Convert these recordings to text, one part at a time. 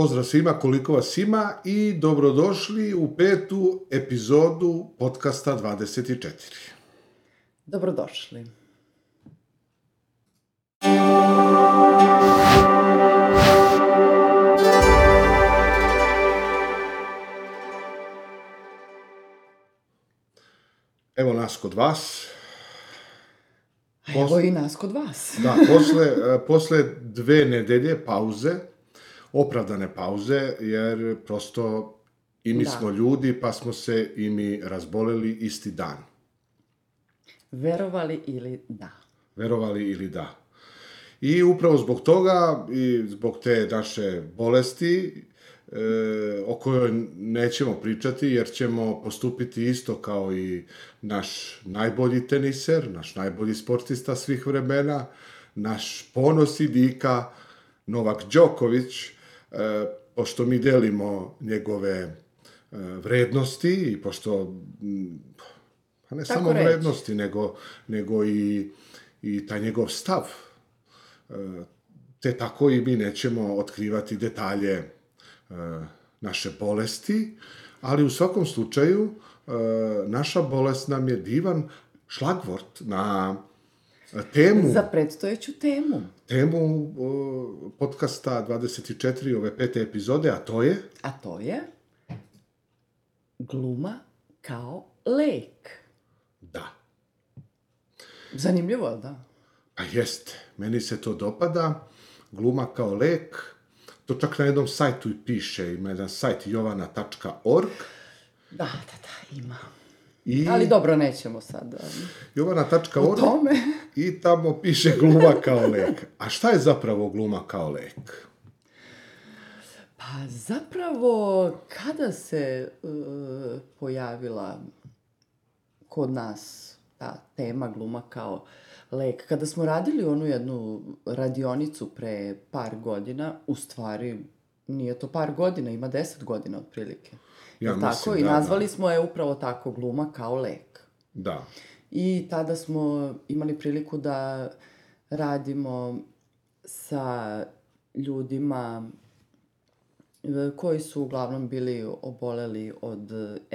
Pozdrav svima koliko vas ima i dobrodošli u petu epizodu podcasta 24. Dobrodošli. Evo nas kod vas. A Evo i nas kod vas. Da, posle, posle dve nedelje pauze, opravdane pauze, jer prosto i mi Da. smo ljudi, pa smo se i mi razboleli isti dan. Verovali ili da. Verovali ili da. I upravo zbog toga i zbog te naše bolesti e, o kojoj nećemo pričati jer ćemo postupiti isto kao i naš najbolji teniser, naš najbolji sportista svih vremena, naš ponos i dika Novak Đoković, e, pošto mi delimo njegove e, vrednosti i pošto m, pa ne Tako samo reći. vrednosti, nego, nego i, i taj njegov stav. E, te tako i mi nećemo otkrivati detalje naše bolesti, ali u svakom slučaju naša bolest nam je divan šlagvort na temu, Za predstojeću temu. temu o, podcasta 24 ove pete epizode, a to je A to je gluma kao lek. da. Zanimljivo, da? Pa jeste, meni se to dopada, gluma kao lek, to čak na jednom sajtu i piše, ima jedan sajt jovana.org Da, da, da, ima. I Ali dobro, nećemo sad um, jovana.org tome. i tamo piše gluma kao lek. A šta je zapravo gluma kao lek? Pa zapravo, kada se uh, pojavila kod nas ta tema gluma kao lek, kada smo radili onu jednu radionicu pre par godina, u stvari nije to par godina, ima deset godina otprilike. Ja mislim, tako? I da, nazvali smo je upravo tako gluma kao lek. Da. I tada smo imali priliku da radimo sa ljudima e, koji su uglavnom bili oboleli od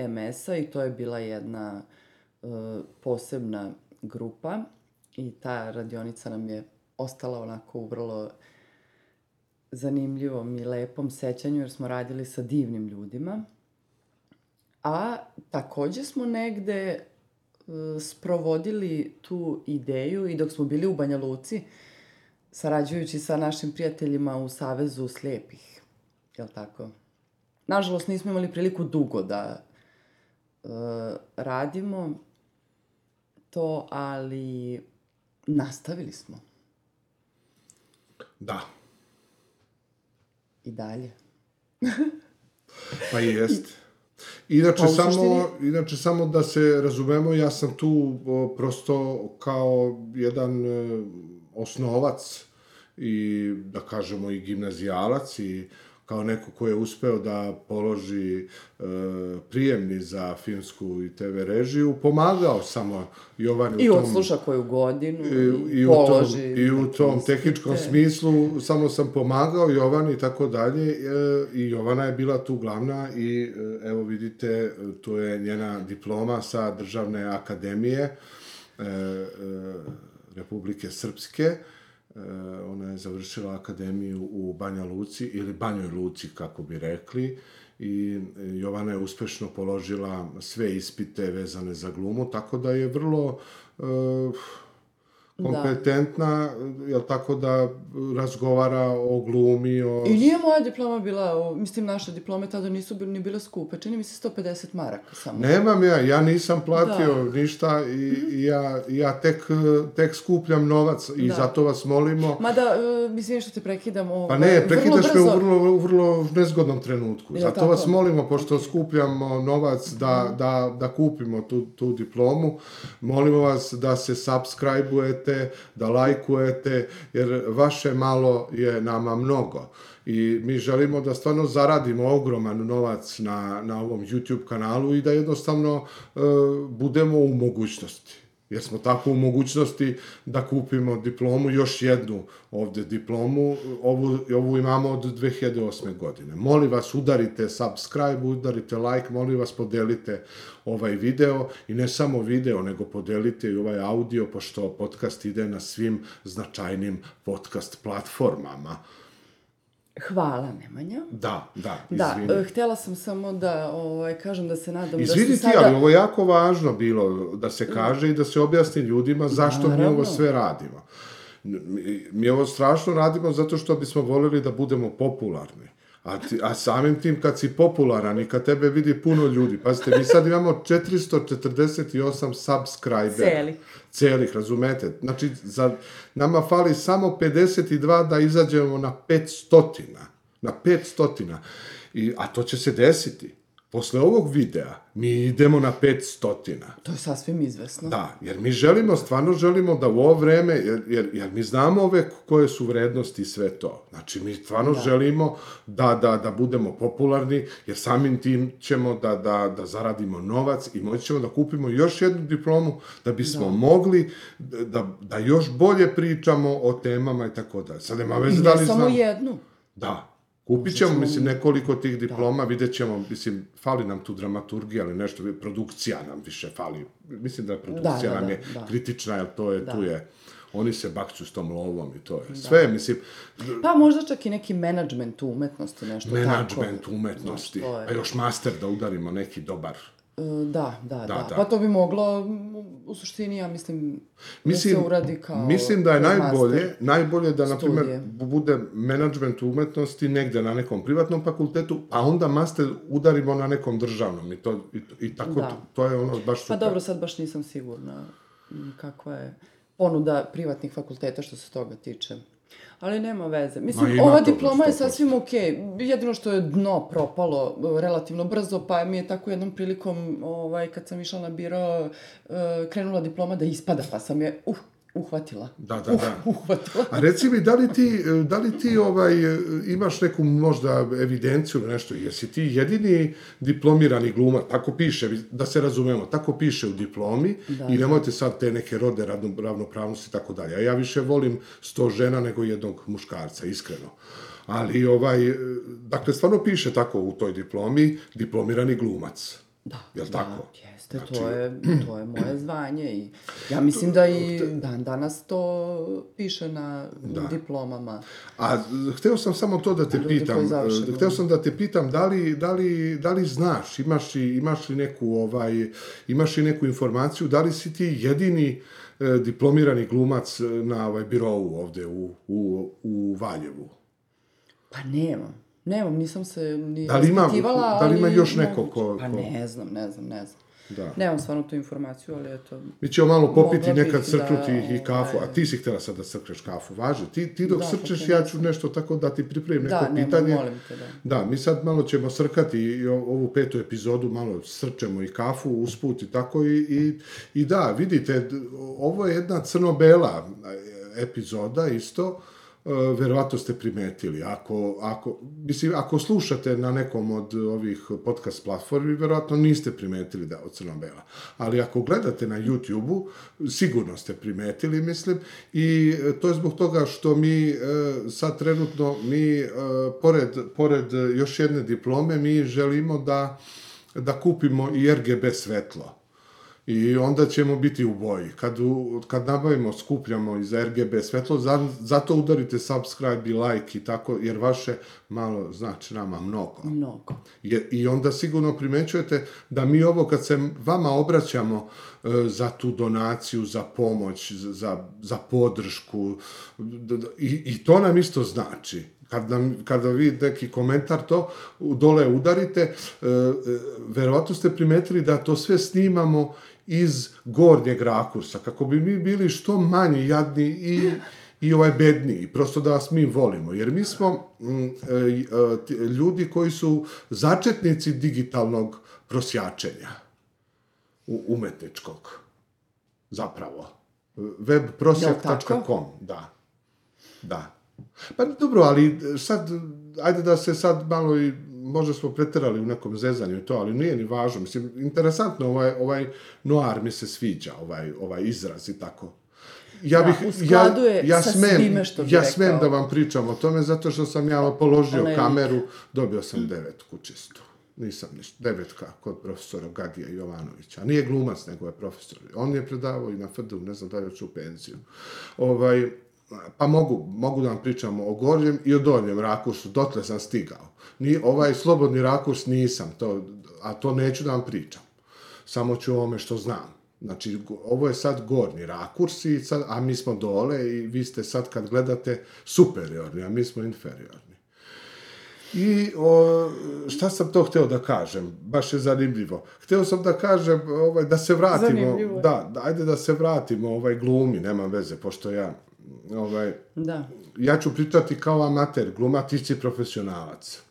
MS-a i to je bila jedna e, posebna grupa i ta radionica nam je ostala onako u vrlo zanimljivom i lepom sećanju jer smo radili sa divnim ljudima. A takođe smo negde e, sprovodili tu ideju i dok smo bili u Banja Luci, sarađujući sa našim prijateljima u Savezu slepih. Jel tako? Nažalost, nismo imali priliku dugo da e, radimo to, ali nastavili smo Da. i dalje. Pa i jest. Inače, Pa samo, suštini- inače, samo da se razumemo, ja sam tu o, prosto kao jedan e, osnovac i, da kažemo, i gimnazijalac i kao neko ko je uspeo da položi e, prijemni za filmsku i TV režiju, pomagao samo Jovani I u tom... odsluša koju godinu I, i, i, u tom, položi. I u tom ispite. tehničkom smislu samo sam pomagao Jovani i tako dalje e, i Jovana je bila tu glavna i e, evo vidite, tu je njena diploma sa Državne akademije e, e, Republike Srpske. E, ona je završila akademiju u Banja Luci ili Banjoj Luci, kako bi rekli, i e, Jovana je uspešno položila sve ispite vezane za glumu, tako da je vrlo e, kompetentna, jel tako da razgovara o glumi, o... I nije moja diploma bila, o, mislim, naše diplome tada nisu bile, ni bile skupe. Čini mi se 150 maraka samo. Nemam ja, ja nisam platio Da. ništa i, i ja, ja tek, tek skupljam novac i Da. zato vas molimo. Mada, e, mislim što te prekidam, ovo, Pa ne, prekidaš me u vrlo, u vrlo nezgodnom trenutku. Jel Zato tako? vas molimo, pošto skupljamo novac da, da, da kupimo tu, tu diplomu, molimo vas da se subscribe-ujete, da lajkujete, jer vaše malo je nama mnogo. I mi želimo da stvarno zaradimo ogroman novac na, na ovom YouTube kanalu i da jednostavno e, budemo u mogućnosti. Jer smo tako u mogućnosti da kupimo diplomu, još jednu ovde diplomu, ovu, ovu imamo od 2008. godine. Molim vas, udarite subscribe, udarite like, molim vas, podelite ovaj video i ne samo video, nego podelite i ovaj audio, pošto podcast ide na svim značajnim podcast platformama. Hvala, Nemanja. Da, da, Da, izvini. e, htela sam samo da ovaj, kažem da se nadam Izvini da ti, se sada... ali ovo je jako važno bilo da se kaže i da se objasni ljudima zašto mi ovo Naravno. sve radimo. Mi, mi ovo strašno radimo zato što bismo voljeli da budemo popularni. A, ti, a samim tim kad si popularan i kad tebe vidi puno ljudi, pazite, mi sad imamo 448 subscribera. Celi. Celih, razumete? Znači, za, nama fali samo 52 da izađemo na 500. Na 500. I, a to će se desiti. Posle ovog videa mi idemo na 500. To je sasvim izvesno. Da, jer mi želimo, stvarno želimo da u ovo vreme, jer, jer, jer mi znamo ove koje su vrednosti i sve to. Znači, mi stvarno da. želimo da, da, da budemo popularni, jer samim tim ćemo da, da, da zaradimo novac i moći ćemo da kupimo još jednu diplomu da bismo da. mogli da, da još bolje pričamo o temama i tako da. Sad nema veze da ne li samo znam... jednu. Da. Kupit ćemo, mislim, nekoliko tih diploma, Da. vidjet ćemo, mislim, fali nam tu dramaturgija, ali nešto, produkcija nam više fali. Mislim da produkcija Da, da, nam da, je da. kritična, jer to je, Da. tu je, oni se bakću s tom lovom i to je. Sve, mislim, Pa možda čak i neki menadžment u umetnosti, nešto menadžment tako. umetnosti, Znaš, to je- a još master da udarimo neki dobar. E, Da, da, da, da. Pa to bi moglo, u suštini, ja mislim, Mislim, da se uradi kao... mislim da je najbolje, najbolje da, na primjer, bude menadžment umetnosti negde na nekom privatnom fakultetu, a onda master udarimo na nekom državnom i, to, i, i tako, Da. to, to je ono baš Pa super. dobro, sad baš nisam sigurna kakva je ponuda privatnih fakulteta što se toga tiče. Ali nema veze. Mislim, Ma, ima ova diploma je 100%. sasvim okej. Jedino što je dno propalo e, relativno brzo, pa mi je tako jednom prilikom, ovaj, kad sam išla na biro, e, krenula diploma da ispada, pa sam je, uh, uhvatila. Da, da, Uh, da. uhvatila. A reci mi, da li ti, da li ti ovaj, imaš neku možda evidenciju ili nešto? Jesi ti jedini diplomirani glumac? Tako piše, da se razumemo, tako piše u diplomi Da, i nemojte sad te neke rode ravno, ravnopravnosti i tako dalje. A ja više volim sto žena nego jednog muškarca, iskreno. Ali, ovaj, dakle, stvarno piše tako u toj diplomi, diplomirani glumac. Da, Jel da, tako? Jeste, Znači- to je, to je moje zvanje i ja mislim da i dan danas to piše na Da. diplomama. A hteo sam samo to da te Ljudi pitam, e, hteo sam da te pitam da li, da li, da li znaš, imaš li, imaš li neku ovaj, imaš li neku informaciju, da li si ti jedini e, diplomirani glumac e, na ovaj birovu ovde u, u, u Valjevu? Pa nemam. Nemam, nisam se ni Da li ima- raspitivala, da li ima još neko moguće. ko- Pa ko- ne znam, ne znam, ne znam. Da. Nemam stvarno tu informaciju, ali eto... Mi ćemo malo popiti nekad crknuti da, i kafu, a ovaj- ti si htela sad da crkneš kafu, važi. Ti, ti dok Da, srčeš, ja ću nešto tako da ti pripremim neko Da, nema, pitanje. molim te, da. Da, mi sad malo ćemo srkati i ovu petu epizodu, malo srčemo i kafu usput i tako i, i, i da, vidite, ovo je jedna crno-bela e, epizoda isto, verovatno ste primetili. Ako, ako, mislim, ako slušate na nekom od ovih podcast platformi, verovatno niste primetili da je crno-bela. Ali ako gledate na YouTube-u, sigurno ste primetili, mislim, i e, to je zbog toga što mi e, sad trenutno, mi, pored, pored još jedne diplome, mi želimo da, da kupimo i RGB svetlo. I onda ćemo biti u boji. Kad, u, kad nabavimo, skupljamo iz RGB svetlo, za, zato udarite subscribe i like i tako, jer vaše malo znači nama mnogo. Mnogo. Je, I onda sigurno primećujete da mi ovo kad se vama obraćamo e, za tu donaciju, za pomoć, za, za podršku, d- d- i, i to nam isto znači. Kad nam, kada vi neki komentar to dole udarite, e, e, verovatno ste primetili da to sve snimamo iz gornjeg rakursa, kako bi mi bili što manji, jadni i i ovaj bedniji, prosto da vas mi volimo, jer mi smo mm, e, e, ljudi koji su začetnici digitalnog prosjačenja u, umetničkog, zapravo. webprosjak.com, da. Da. Pa dobro, ali sad, ajde da se sad malo i možda smo preterali u nekom zezanju i to, ali nije ni važno. Mislim, interesantno, ovaj, ovaj noir mi se sviđa, ovaj, ovaj izraz i tako. Ja Da, bih, skladu ja, ja smem, svime što bi ja rekao. smem da vam pričam o tome, zato što sam ja položio lik. kameru, dobio sam devetku čistu. Nisam ništa, devetka kod profesora Gagija Jovanovića. Nije glumac, nego je profesor. On je predavao i na FDU, ne znam da li je u penziju. Ovaj, pa mogu, mogu da vam pričam o gornjem i o donjem rakursu, dotle sam stigao. Ni, ovaj slobodni rakurs nisam, to, a to neću da vam pričam. Samo ću o ovome što znam. Znači, ovo je sad gornji rakurs, i sad, a mi smo dole i vi ste sad kad gledate superiorni, a mi smo inferiorni. I o, šta sam to hteo da kažem? Baš je zanimljivo. Hteo sam da kažem ovaj, da se vratimo. Zanimljivo. Da, da, ajde da se vratimo ovaj glumi, nema veze, pošto ja ovaj, Da. ja ću pričati kao amater, gluma, ti si profesionalac.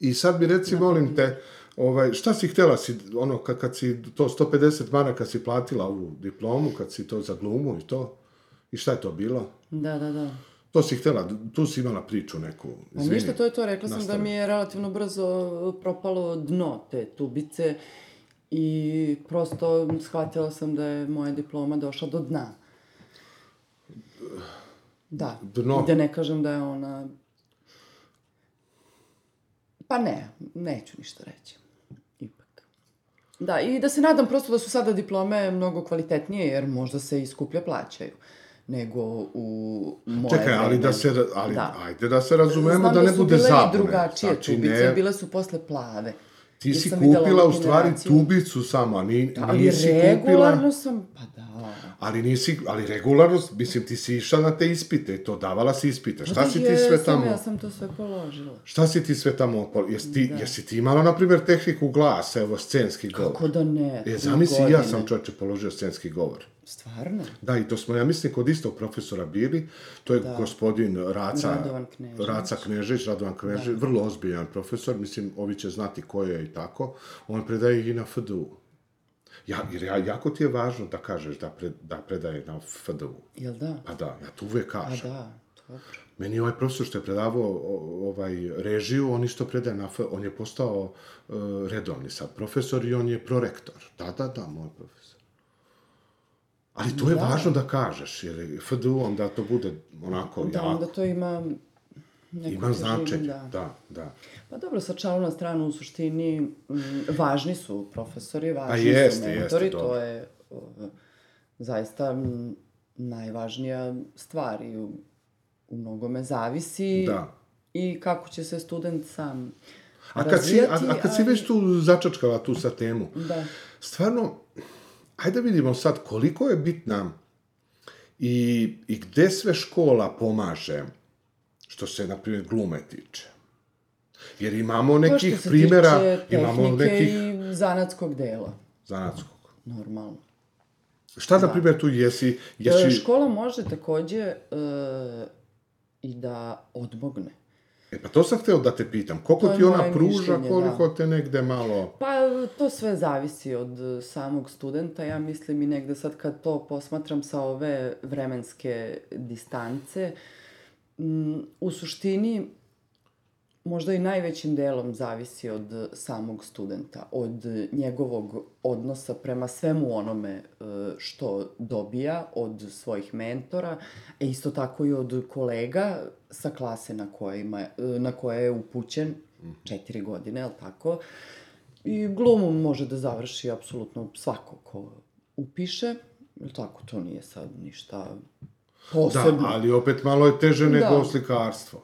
I sad mi reci, molim te, ovaj, šta si htjela, si, ono, kad, kad si to 150 maraka si platila ovu diplomu, kad si to za glumu i to, i šta je to bilo? Da, da, da. To si htjela, tu si imala priču neku, A izvini. ništa, to je to. Rekla sam da mi je relativno brzo propalo dno te tubice i prosto shvatila sam da je moja diploma došla do dna. Da. Dno? Da ne kažem da je ona... Pa ne, neću ništa reći. Ipak. Da, i da se nadam prosto da su sada diplome mnogo kvalitetnije, jer možda se i skuplje plaćaju nego u moje Čekaj, ali vreme. da se, ali, Da. ajde da se razumemo Znam da ne su bude bile zabune. i drugačije Znači, tubice, ne- bile su posle plave. Ti si kupila u stvari generaciju- tubicu samo, a ni, Ali nisi regularno kupila... sam, pa da. Ali nisi, ali regularno, mislim, ti si išla na te ispite, to davala si ispite. Šta da, si ti sve tamo? Ja sam to sve položila. Šta si ti sve tamo, jesi ti, jesi ti imala, na primjer, tehniku glasa, evo, scenski govor? Kako da ne? E, zamisli, ja sam čovječe položio scenski govor. Stvarno? Da, i to smo, ja mislim, kod istog profesora bili, to je gospodin Raca, Radovan Knežević. Raca Knežević, Radovan Knežević, vrlo ozbiljan profesor, mislim, ovi će znati ko je i tako, on predaje i na FDU. Ja, jer ja, jako ti je važno da kažeš da, pre, da predaje na FDU. Jel da? Pa da, ja to uvijek A kažem. da, dobro. Meni ovaj profesor što je predavao ovaj režiju, on isto predaje na F, on je postao uh, redovni sad profesor i on je prorektor. Da, da, da, moj profesor. Ali to je važno da kažeš, jer je FDU onda to bude onako Da, jako, onda to ima ima značenje. Da. Da, da. Pa dobro, sa čalu na stranu, u suštini, m, važni su profesori, važni jeste, su jeste, mentori, dobro. to je o, zaista m, najvažnija stvar i u, u mnogome zavisi Da. i kako će se student sam A kad, si, a, a kad si već tu začačkala tu sa temu, Da. stvarno, ajde vidimo sad koliko je bitna i, i gde sve škola pomaže što se, na primjer, glume tiče. Jer imamo nekih što se primjera, tiče imamo tehnike nekih i zanatskog dela, zanatskog. normalno. Šta, na primjer, tu jesi, E, jesi... Škola može takođe e, i da odmogne. E, pa to sam hteo da te pitam. Koliko ti ona pruža, mišljenje, koliko te negde malo... Pa to sve zavisi od e, samog studenta. Ja mislim i negde sad kad to posmatram sa ove vremenske distance, m, u suštini možda i najvećim delom zavisi od samog studenta, od njegovog odnosa prema svemu onome e, što dobija od svojih mentora, e isto tako i od kolega sa klase na, kojima, e, na koje je upućen četiri godine, je tako? I glumu može da završi apsolutno svako ko upiše, je tako? To nije sad ništa Da, posebno. ali opet malo je teže nego Da. slikarstvo.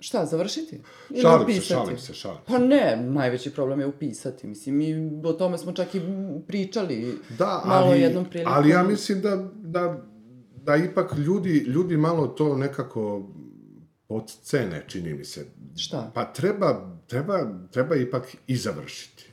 Šta, završiti? Ili Šalim se, upisati? šalim se, šalim se. Pa ne, najveći problem je upisati. Mislim, mi o tome smo čak i pričali Da, malo ali, jednom prilikom. ali ja mislim da, da, da ipak ljudi, ljudi malo to nekako podcene, čini mi se. Šta? Pa treba, treba, treba ipak i završiti.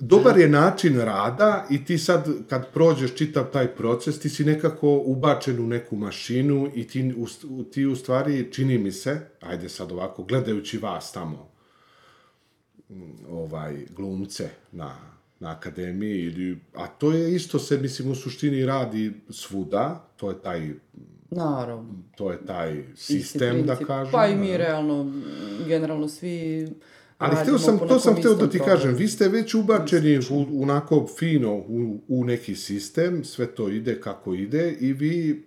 Dobar je način rada i ti sad kad prođeš čitav taj proces, ti si nekako ubačen u neku mašinu i ti u, ti u stvari, čini mi se, ajde sad ovako, gledajući vas tamo, ovaj, glumce na, na akademiji, ili, a to je isto se, mislim, u suštini radi svuda, to je taj Naravno. To je taj sistem, da kažem. Pa i mi realno, generalno svi Ali hteo sam, to sam hteo da ti kažem, vi ste već ubačeni u, onako fino u, u neki sistem, sve to ide kako ide i vi,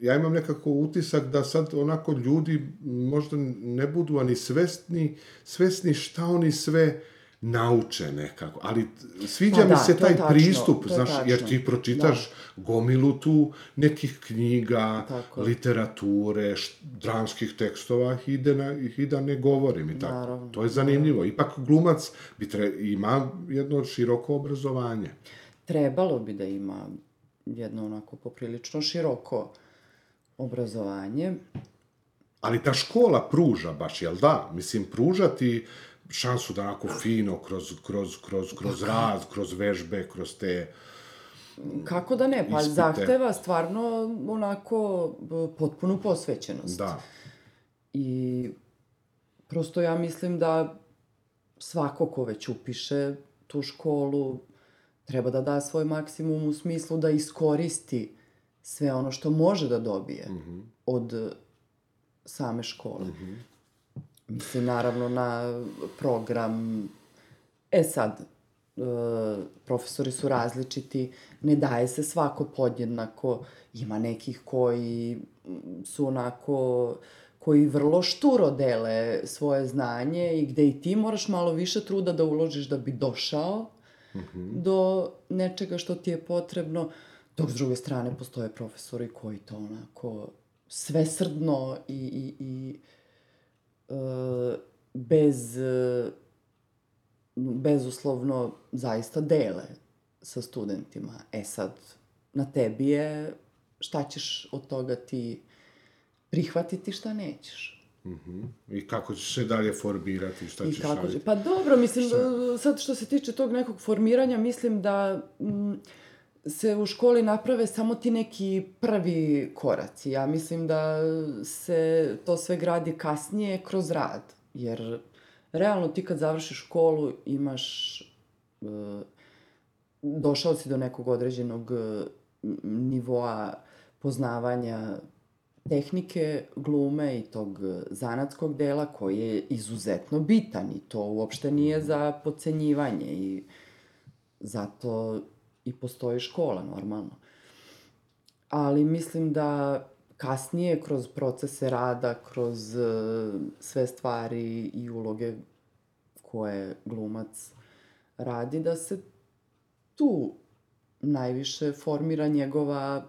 ja imam nekako utisak da sad onako ljudi možda ne budu ani svesni, svesni šta oni sve nauče nekako, ali sviđa Pa mi da, se taj tačno, pristup, znaš, jer tačno. ti pročitaš gomilu tu nekih knjiga, Tako literature, š, dramskih tekstova i da, na, i da ne govorim i tako. Naravno, To je zanimljivo. Ipak glumac bi tre, ima jedno široko obrazovanje. Trebalo bi da ima jedno onako poprilično široko obrazovanje. Ali ta škola pruža baš, jel da? Mislim, pruža ti šansu da onako fino, kroz, kroz, kroz, kroz rad, kroz vežbe, kroz te... Kako da ne? Pa Ispite. zahteva stvarno onako b- potpunu posvećenost. Da. I prosto ja mislim da svako ko već upiše tu školu treba da da svoj maksimum u smislu da iskoristi sve ono što može da dobije od same škole. Mislim, naravno, na program... E sad, e, profesori su različiti, ne daje se svako podjednako. Ima nekih koji mm, su onako koji vrlo šturo dele svoje znanje i gde i ti moraš malo više truda da uložiš da bi došao do nečega što ti je potrebno, dok s druge strane postoje profesori koji to onako svesrdno i, i, i bez e, bezuslovno zaista dele sa studentima. E sad, na tebi je šta ćeš od toga ti prihvatiti, šta nećeš. I kako ćeš se dalje formirati, šta I ćeš kako će... raditi. Pa dobro, mislim, e, sad što se tiče tog nekog formiranja, mislim da mm, se u školi naprave samo ti neki prvi koraci. Ja mislim da se to sve gradi kasnije kroz rad. Jer realno ti kad završiš školu imaš... e, došao si do nekog određenog e, nivoa poznavanja tehnike glume i tog zanatskog dela koji je izuzetno bitan i to uopšte nije za pocenjivanje i zato i postoji škola normalno. Ali mislim da kasnije kroz procese rada, kroz e, sve stvari i uloge koje glumac radi, da se tu najviše formira njegova,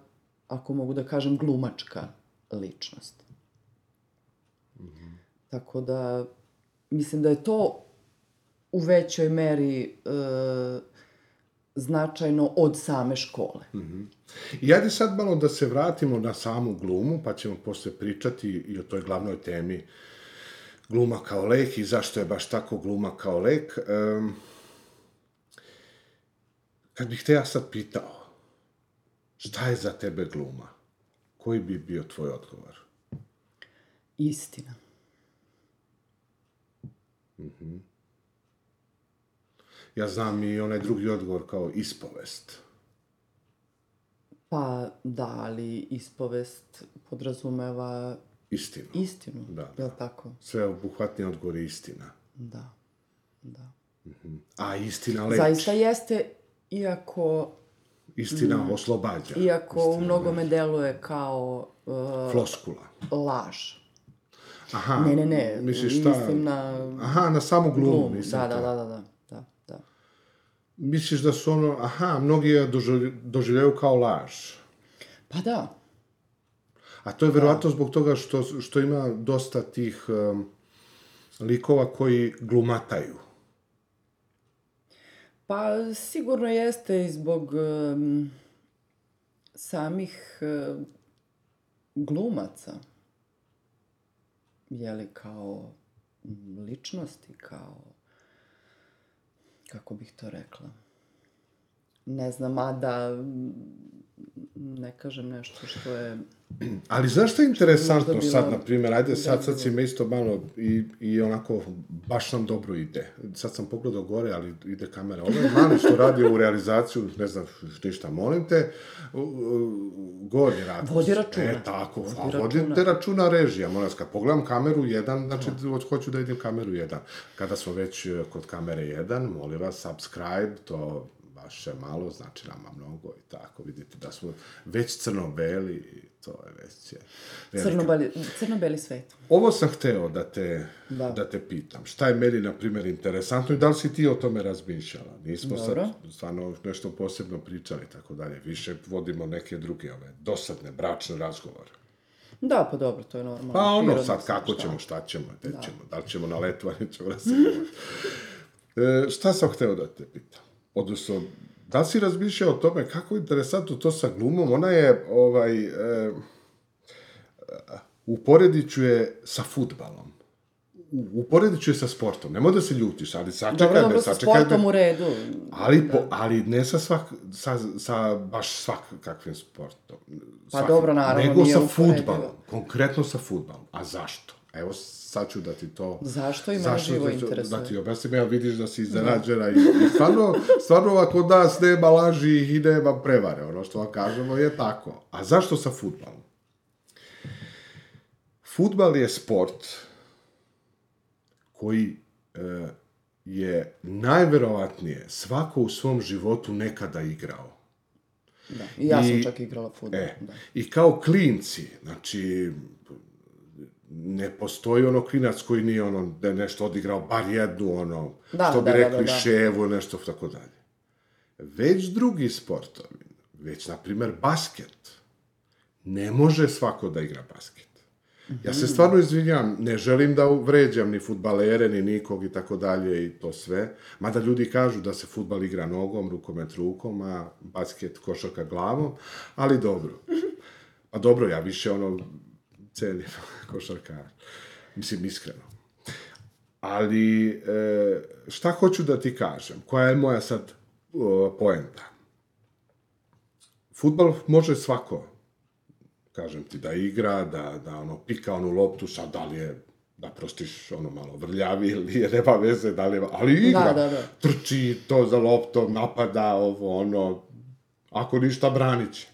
ako mogu da kažem, glumačka ličnost. Tako da, mislim da je to u većoj meri e, značajno od same škole. I ajde sad malo da se vratimo na samu glumu, pa ćemo posle pričati i o toj glavnoj temi gluma kao lek i zašto je baš tako gluma kao lek. Um, kad bih te ja sad pitao, šta je za tebe gluma? Koji bi bio tvoj odgovor? Istina. Ja znam i onaj drugi odgovor kao ispovest. Pa da, ali ispovest podrazumeva Istinu. istinu. Da, Je li tako? Sve obuhvatni odgovor je istina. Da. Da. A istina leči. Zaista jeste, iako, Istina oslobađa. iako u mnogome deluje kao uh, Floskula. laž. Aha. Ne, ne, ne, Misliš šta? mislim na Aha, na samu glumu, glum. Da, da, da, da, da, da, da. Misliš da su ono, aha, mnogi je doživlj- doživljaju kao laž. Pa da, A to je verovatno zbog toga što, što ima dosta tih um, likova koji glumataju. Pa sigurno jeste i zbog em, samih em, glumaca. Jeli kao ličnosti, kao... Kako bih to rekla? ne znam, a da ne kažem nešto što je... Ali znaš što je interesantno Možda sad, na primjer, ajde sad, sad si me isto malo i, i onako baš nam dobro ide. Sad sam pogledao gore, ali ide kamera. Ovaj mali što radi u realizaciju, ne znam ništa, molim te, u- u- gornji rad. Vodi računa. E, tako, Vodi a računa. vodite računa režija, molim vas, kad pogledam kameru jedan, znači od- hoću da idem kameru jedan. Kada smo već e, kod kamere jedan, molim vas, subscribe, to baš je malo, znači nama mnogo i tako, vidite da smo već crno-beli i to je već je. Crno-beli, crno-beli svet. Ovo sam hteo da te, da. Da. te pitam. Šta je meni, na primjer, interesantno i da li si ti o tome razmišljala? Nismo Dobro. sad stvarno nešto posebno pričali, tako dalje. Više vodimo neke druge, ove, dosadne, bračne razgovore. Da, pa dobro, to je normalno. Pa ono, sad kako šta? ćemo, šta ćemo, gde ćemo, da li ćemo na letovanje, ćemo na sigurno. e, šta sam hteo da te pitam? Odnosno, da li si razmišljao o tome kako je interesantno to sa glumom? Ona je, ovaj, e, uporedit ću je sa futbalom. U- Uporedit ću je sa sportom. Nemoj da se ljutiš, ali sačekaj Dobro, dobro, me, sa sačekaj me. sportom u redu. Ali, po, ali ne sa svak, sa, sa baš svakakvim sportom. Svakim. dobro, naravno, Nego sa futbalom. Konkretno sa futbalom. A zašto? Evo, sad ću da ti to... Zašto i mene živo da- interesuje. Da ti objasnim, ja vidiš da si iznenađena i, i stvarno, stvarno ovako nas nema laži i nema prevare. Ono što vam kažemo je tako. A zašto sa futbalom? Futbal je sport koji e, je najverovatnije svako u svom životu nekada igrao. Da. I ja sam I- čak igrala futbol. E, Da. i kao klinci, znači, ne postoji ono klinac koji nije ono, da je nešto odigrao, bar jednu, ono, Da, što bi da, da, rekli, da, da. ševu, nešto tako dalje. Već drugi sportovi, već, na primer, basket, ne može svako da igra basket. Ja se stvarno izvinjam, ne želim da vređam ni futbalere, ni nikog i tako dalje i to sve. Mada ljudi kažu da se futbal igra nogom, rukomet rukom, a basket košarka glavom, ali dobro. Pa dobro, ja više ono cenim košarka, mislim iskreno. Ali e, šta hoću da ti kažem? Koja je moja sad poenta? Futbal može svako, kažem ti, da igra, da, da ono, pika onu loptu, sad da li je, da prostiš ono malo vrljavi ili nije, nema veze, da li je, ali igra, Da, da, da. trči to za loptom, napada, ovo, ono, ako ništa, branit će.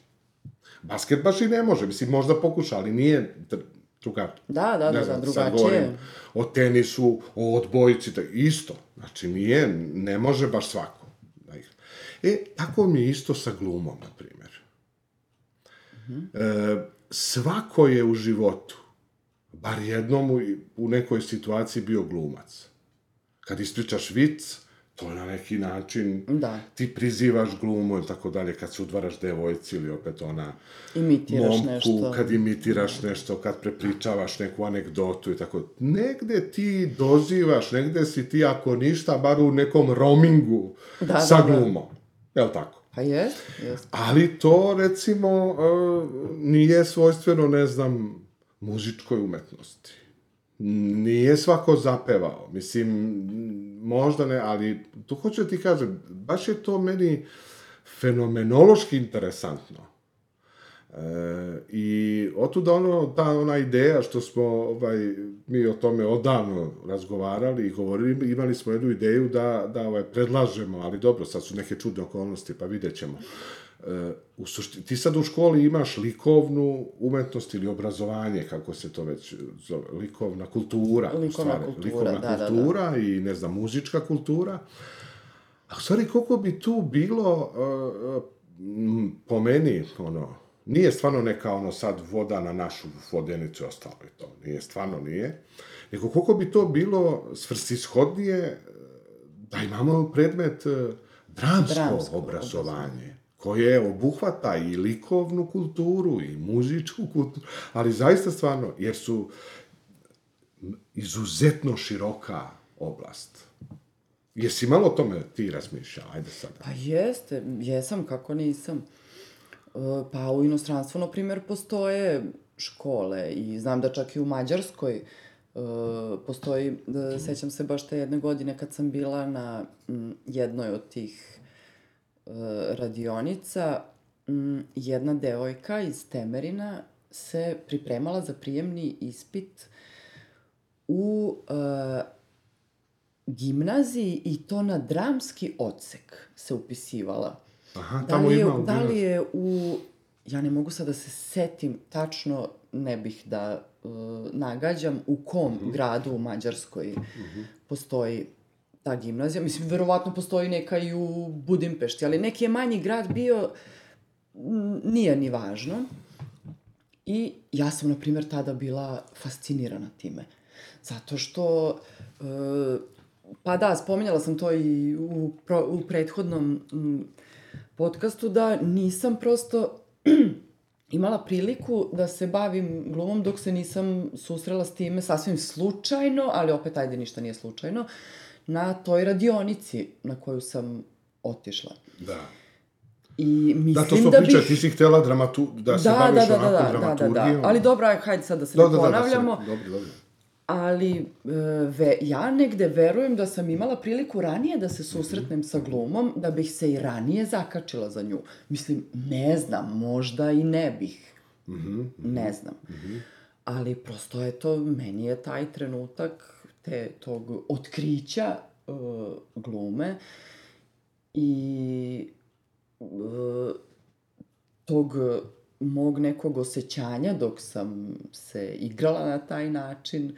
Basket baš i ne može, mislim, možda pokuša, ali nije drugar. Da, da, Ne da, znam, da, drugačije. o tenisu, o odbojici, da, isto. Znači, nije, ne može baš svako da. E, tako mi je isto sa glumom, na primjer. E, svako je u životu, bar jednom u, u nekoj situaciji bio glumac. Kad ispričaš vic, to je na neki način, Da. ti prizivaš glumu i tako dalje, kad se udvaraš devojci ili opet ona Imitiraš momku, nešto. kad imitiraš nešto, kad prepričavaš neku anegdotu i tako. Negde ti dozivaš, negde si ti, ako ništa, bar u nekom roamingu Da, sa da, da. glumom. Jel tako? Pa jest, jest. Ali to, recimo, e, nije svojstveno, ne znam, muzičkoj umetnosti. Nije svako zapevao. Mislim, možda ne, ali tu hoću da ti kažem, baš je to meni fenomenološki interesantno. E, I otuda ono, ta ona ideja što smo ovaj, mi o tome odavno razgovarali i govorili, imali smo jednu ideju da, da ovaj, predlažemo, ali dobro, sad su neke čudne okolnosti, pa vidjet ćemo. U sušti, ti sad u školi imaš likovnu umetnost ili obrazovanje, kako se to već zove, likovna kultura. Likovna stvari. kultura, likovna da, da, da. kultura i, ne znam, muzička kultura. A u stvari, koliko bi tu bilo, uh, po meni, ono, nije stvarno neka ono sad voda na našu vodenicu ostalo i to. Nije, stvarno nije. Nego koliko bi to bilo svrsishodnije eh, da imamo predmet eh, dramsko, Dramsko obrazovanje koje obuhvata i likovnu kulturu i muzičku kulturu, ali zaista stvarno, jer su izuzetno široka oblast. Jesi malo o tome ti razmišljala? Ajde sada. Pa jeste, jesam, kako nisam. E, Pa u inostranstvu, na primjer, postoje škole i znam da čak i u Mađarskoj e, postoji, da, sećam se baš te jedne godine kad sam bila na jednoj od tih radionica, m, jedna devojka iz Temerina se pripremala za prijemni ispit u e, gimnaziji i to na dramski odsek se upisivala. Aha, Da tamo je, ima u da li je u... Ja ne mogu sad da se setim tačno, ne bih da uh, nagađam u kom Mhm. gradu u Mađarskoj postoji ta gimnazija. Mislim, verovatno postoji neka i u Budimpešti, ali neki je manji grad bio, nije ni važno. I ja sam, na primjer, tada bila fascinirana time. Zato što, e, pa da, spominjala sam to i u, pro, u prethodnom m, podcastu, da nisam prosto imala priliku da se bavim glumom dok se nisam susrela s time sasvim slučajno, ali opet ajde ništa nije slučajno, na toj radionici na koju sam otišla. Da. I mislim Da, to smo da pričali, bih... ti si htela dramatu, da se da, baviš da, da, onako da, da, da, dramaturgijom. da. Ali dobro, aj, hajde sad da se da, ne da, da, da, ponavljamo. se, dobro, dobro. Ali e, ve, ja negde verujem da sam imala priliku ranije da se susretnem sa glumom, da bih se i ranije zakačila za nju. Mislim, ne znam, možda i ne bih. Mhm. Ne znam. Ali prosto je to, meni je taj trenutak te, tog otkrića e, glume i e, tog mog nekog osjećanja dok sam se igrala na taj način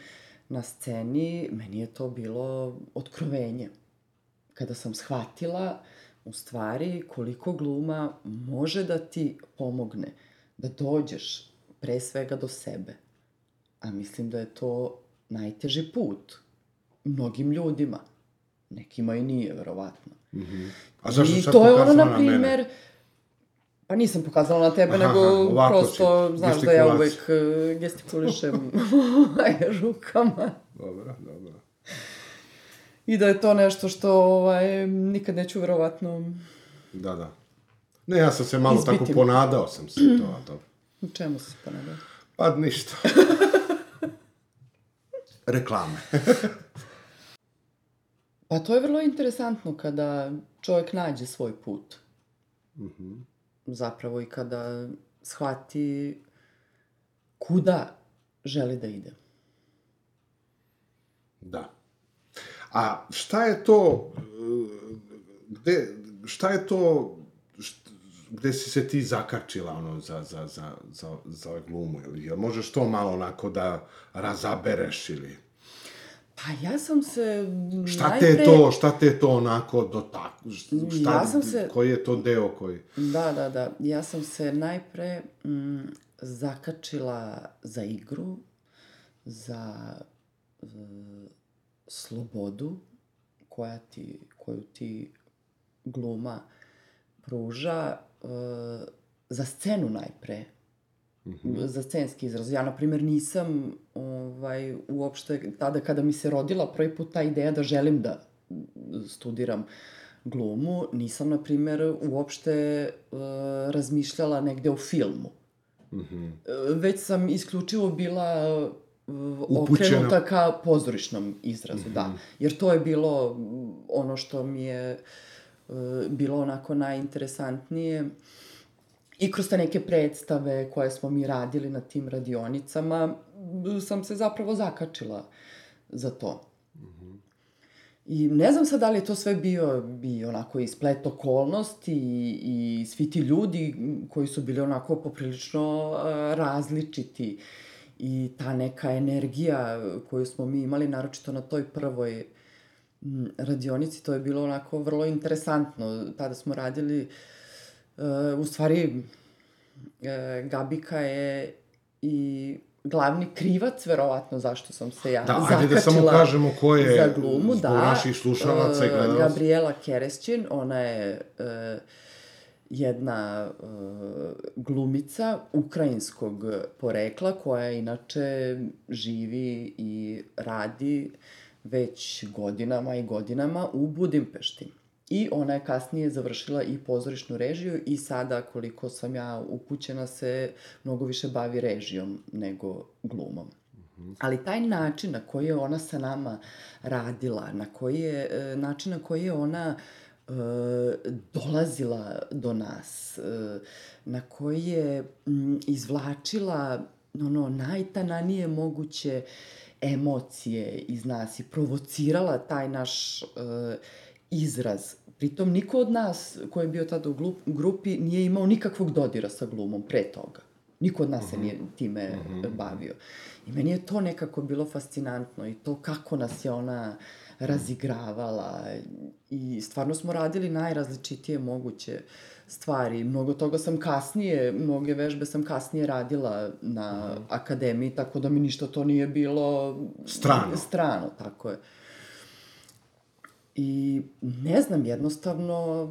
na sceni, meni je to bilo otkrovenje. Kada sam shvatila u stvari koliko gluma može da ti pomogne da dođeš pre svega do sebe. A mislim da je to najteži put mnogim ljudima. Nekima i nije, verovatno. A zašto I sad to je ono, na na mene? primer, pa nisam pokazala na tebe, Aha, nego aha, prosto, si, znaš da ja uvek uh, gestikulišem rukama. Dobro, dobro. I da je to nešto što ovaj, nikad neću verovatno... Da, da. Ne, ja sam se malo tako Izbiti. ponadao sam se to, a dobro. U čemu si pa ne Pa ništa. Reklame. Pa to je vrlo interesantno kada čovjek nađe svoj put. Zapravo i kada shvati kuda želi da ide. Da. A šta je to, e, gde, šta je to, gde si se ti zakačila, ono, za, za, za, za, za glumu, ili, jel možeš to malo onako da razabereš, ili, Pa ja sam se šta te je to, šta te je to onako do tako, šta, Ja sam se- koji je to deo koji, Da, da, da. Ja sam se najpre mm, zakačila za igru, za e, slobodu koja ti, koju ti gluma pruža, e, za scenu najpre. Za scenski izraz. Ja, na primjer, nisam ovaj, uopšte, tada kada mi se rodila prvi put ta ideja da želim da studiram glumu, nisam, na primjer, uopšte e, razmišljala negde o filmu. E, već sam isključivo bila e, okrenuta ka pozorišnom izrazu, da. Jer to je bilo mm, ono što mi je e, bilo onako najinteresantnije. I kroz te neke predstave koje smo mi radili na tim radionicama, sam se zapravo zakačila za to. I ne znam sad da li je to sve bio, bio onako i splet okolnosti i, i svi ti ljudi koji su bili onako poprilično a, različiti i ta neka energija koju smo mi imali, naročito na toj prvoj m, radionici, to je bilo onako vrlo interesantno. Tada smo radili, e, u stvari, e, Gabika je i glavni krivac, verovatno, zašto sam se ja Da, zakačila ajde da samo kažemo ko je za glumu, da. naših slušalaca i e, gledalaca. Gabriela Keresćin, ona je e, jedna e, glumica ukrajinskog porekla koja inače živi i radi već godinama i godinama u Budimpešti. I ona je kasnije završila i pozorišnu režiju i sada, koliko sam ja upućena, se mnogo više bavi režijom nego glumom. Ali taj način na koji je ona sa nama radila, na koji je, e, način na koji je ona dolazila do nas, e, na koji je m, izvlačila ono najtananije moguće emocije iz nas i provocirala taj naš e, izraz. Pritom niko od nas koji je bio tada u glup, grupi nije imao nikakvog dodira sa glumom pre toga. Niko od nas se nije time -hmm. bavio. I meni je to nekako bilo fascinantno i to kako nas je ona razigravala i stvarno smo radili najrazličitije moguće stvari. Mnogo toga sam kasnije, mnoge vežbe sam kasnije radila na mm. akademiji, tako da mi ništa to nije bilo... Strano. Strano, tako je. I ne znam, jednostavno,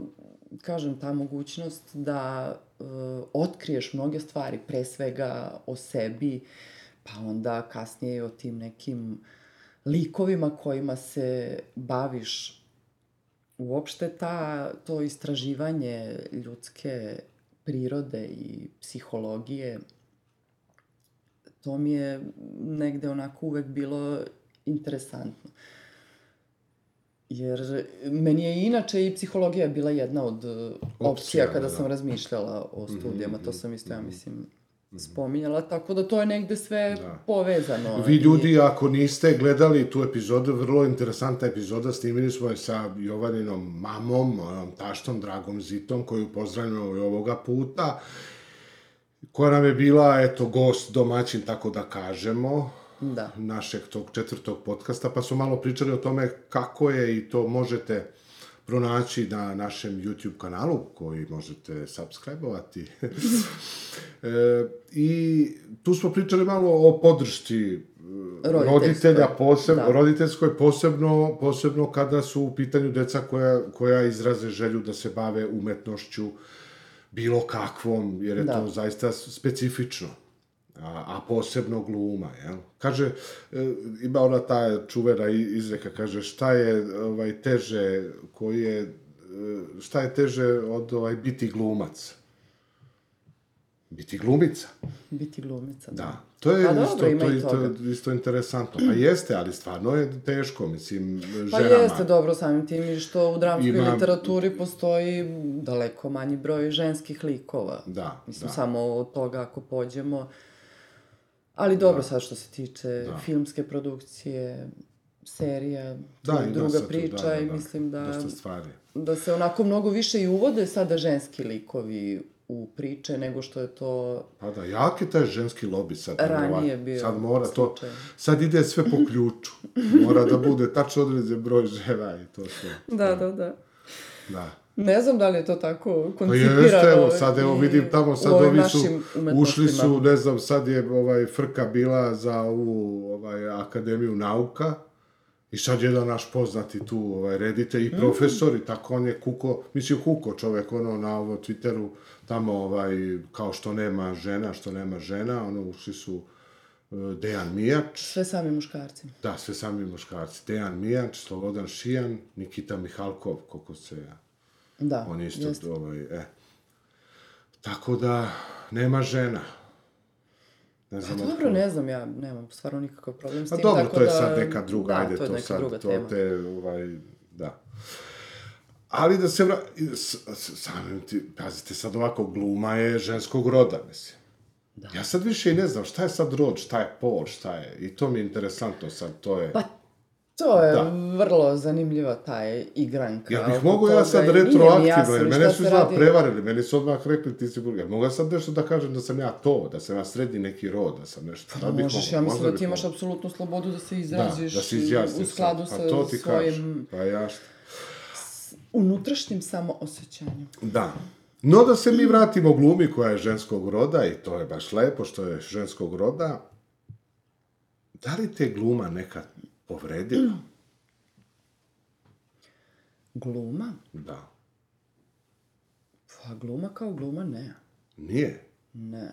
kažem, ta mogućnost da uh, otkriješ mnoge stvari, pre svega o sebi, pa onda kasnije i o tim nekim likovima kojima se baviš. Uopšte ta, to istraživanje ljudske prirode i psihologije, to mi je negde onako uvek bilo interesantno. Jer meni je inače i psihologija bila jedna od opcija, opcija kada da. sam razmišljala o mhm, studijama, to sam isto, ja mhm. mislim, spominjala, tako da to je negde sve da. povezano. Vi ljudi, I... ako niste gledali tu epizodu, vrlo interesantna epizoda, snimili smo je sa Jovaninom mamom, taštom Dragom Zitom, koju pozdravljamo i ovoga puta, koja nam je bila, eto, gost domaćin, tako da kažemo, da. našeg tog četvrtog podcasta, pa smo malo pričali o tome kako je i to možete pronaći na našem YouTube kanalu koji možete subscribe-ovati. e, I tu smo pričali malo o podršci e, roditelja, posebno, da. roditeljskoj, posebno, posebno kada su u pitanju deca koja, koja izraze želju da se bave umetnošću bilo kakvom, jer je da. to zaista specifično a, a posebno gluma, jel? Kaže, e, ima ona ta čuvena izreka, kaže, šta je ovaj, teže, koji je, e, šta je teže od ovaj, biti glumac? Biti glumica. Biti glumica, da. da. To je pa isto, dobro, to, isto, isto interesantno. Pa jeste, ali stvarno je teško, mislim, ženama. Pa jeste dobro samim tim i što u dramskoj Ima... literaturi postoji daleko manji broj ženskih likova. Da, Mislim, da. samo od toga ako pođemo, Ali dobro, da. sad što se tiče da. filmske produkcije, serija, da, i druga da, priča tu, da, da, i da, mislim da... Dosta stvari. Da se onako mnogo više i uvode sada ženski likovi u priče nego što je to... Pa da, jak je taj ženski lobby sad. Ranije bio Sad mora slučaj. to... Sad ide sve po ključu. Mora da bude tačno određen broj žena i to sve. Da, da, da. Da. Ne znam da li je to tako koncipirano. Pa jeste, evo, sad evo vidim tamo, sad ovi su, ušli su, ne znam, sad je ovaj frka bila za ovu ovaj, Akademiju nauka, I sad jedan naš poznati tu ovaj, redite i mm. profesor i tako on je kuko, mislim kuko čovek ono na ovo Twitteru tamo ovaj, kao što nema žena, što nema žena, ono ušli su uh, Dejan Mijač. Sve sami muškarci. Da, sve sami muškarci. Dejan Mijač, Slobodan Šijan, Nikita Mihalkov, koliko se ja Da, On isto, jest. ovaj, e. Tako da, nema žena. Ne znam pa dobro, ne znam, ja nemam stvarno nikakav problem s pa tim. Pa dobro, tako to je da, sad neka druga, da, ajde, to, je neka sad, druga to tema. te, ovaj, da. Ali da se vra... Samim ti, pazite, sad ovako, gluma je ženskog roda, mislim. Da. Ja sad više i ne znam šta je sad rod, šta je pol, šta je. I to mi je interesantno sad, to je... Pa To je da. vrlo zanimljiva ta igranka. Ja bih mogu ja sad retroaktivno, jer mene su radi... prevarili, meni su odmah rekli ti si burger. Mogu ja sad nešto da kažem da sam ja to, da sam ja srednji neki rod, da sam nešto. Pa, da možeš, mogu, ja mislim da ti imaš apsolutnu slobodu da se izraziš da, da se u skladu pa, sa to ti svojim... Kažem. Pa ja što... Unutrašnjim samoosećanjem. Da. No da se mi vratimo glumi koja je ženskog roda i to je baš lepo što je ženskog roda. Da li te gluma neka povredila? Gluma? Da. Pa gluma kao gluma ne. Nije? Ne.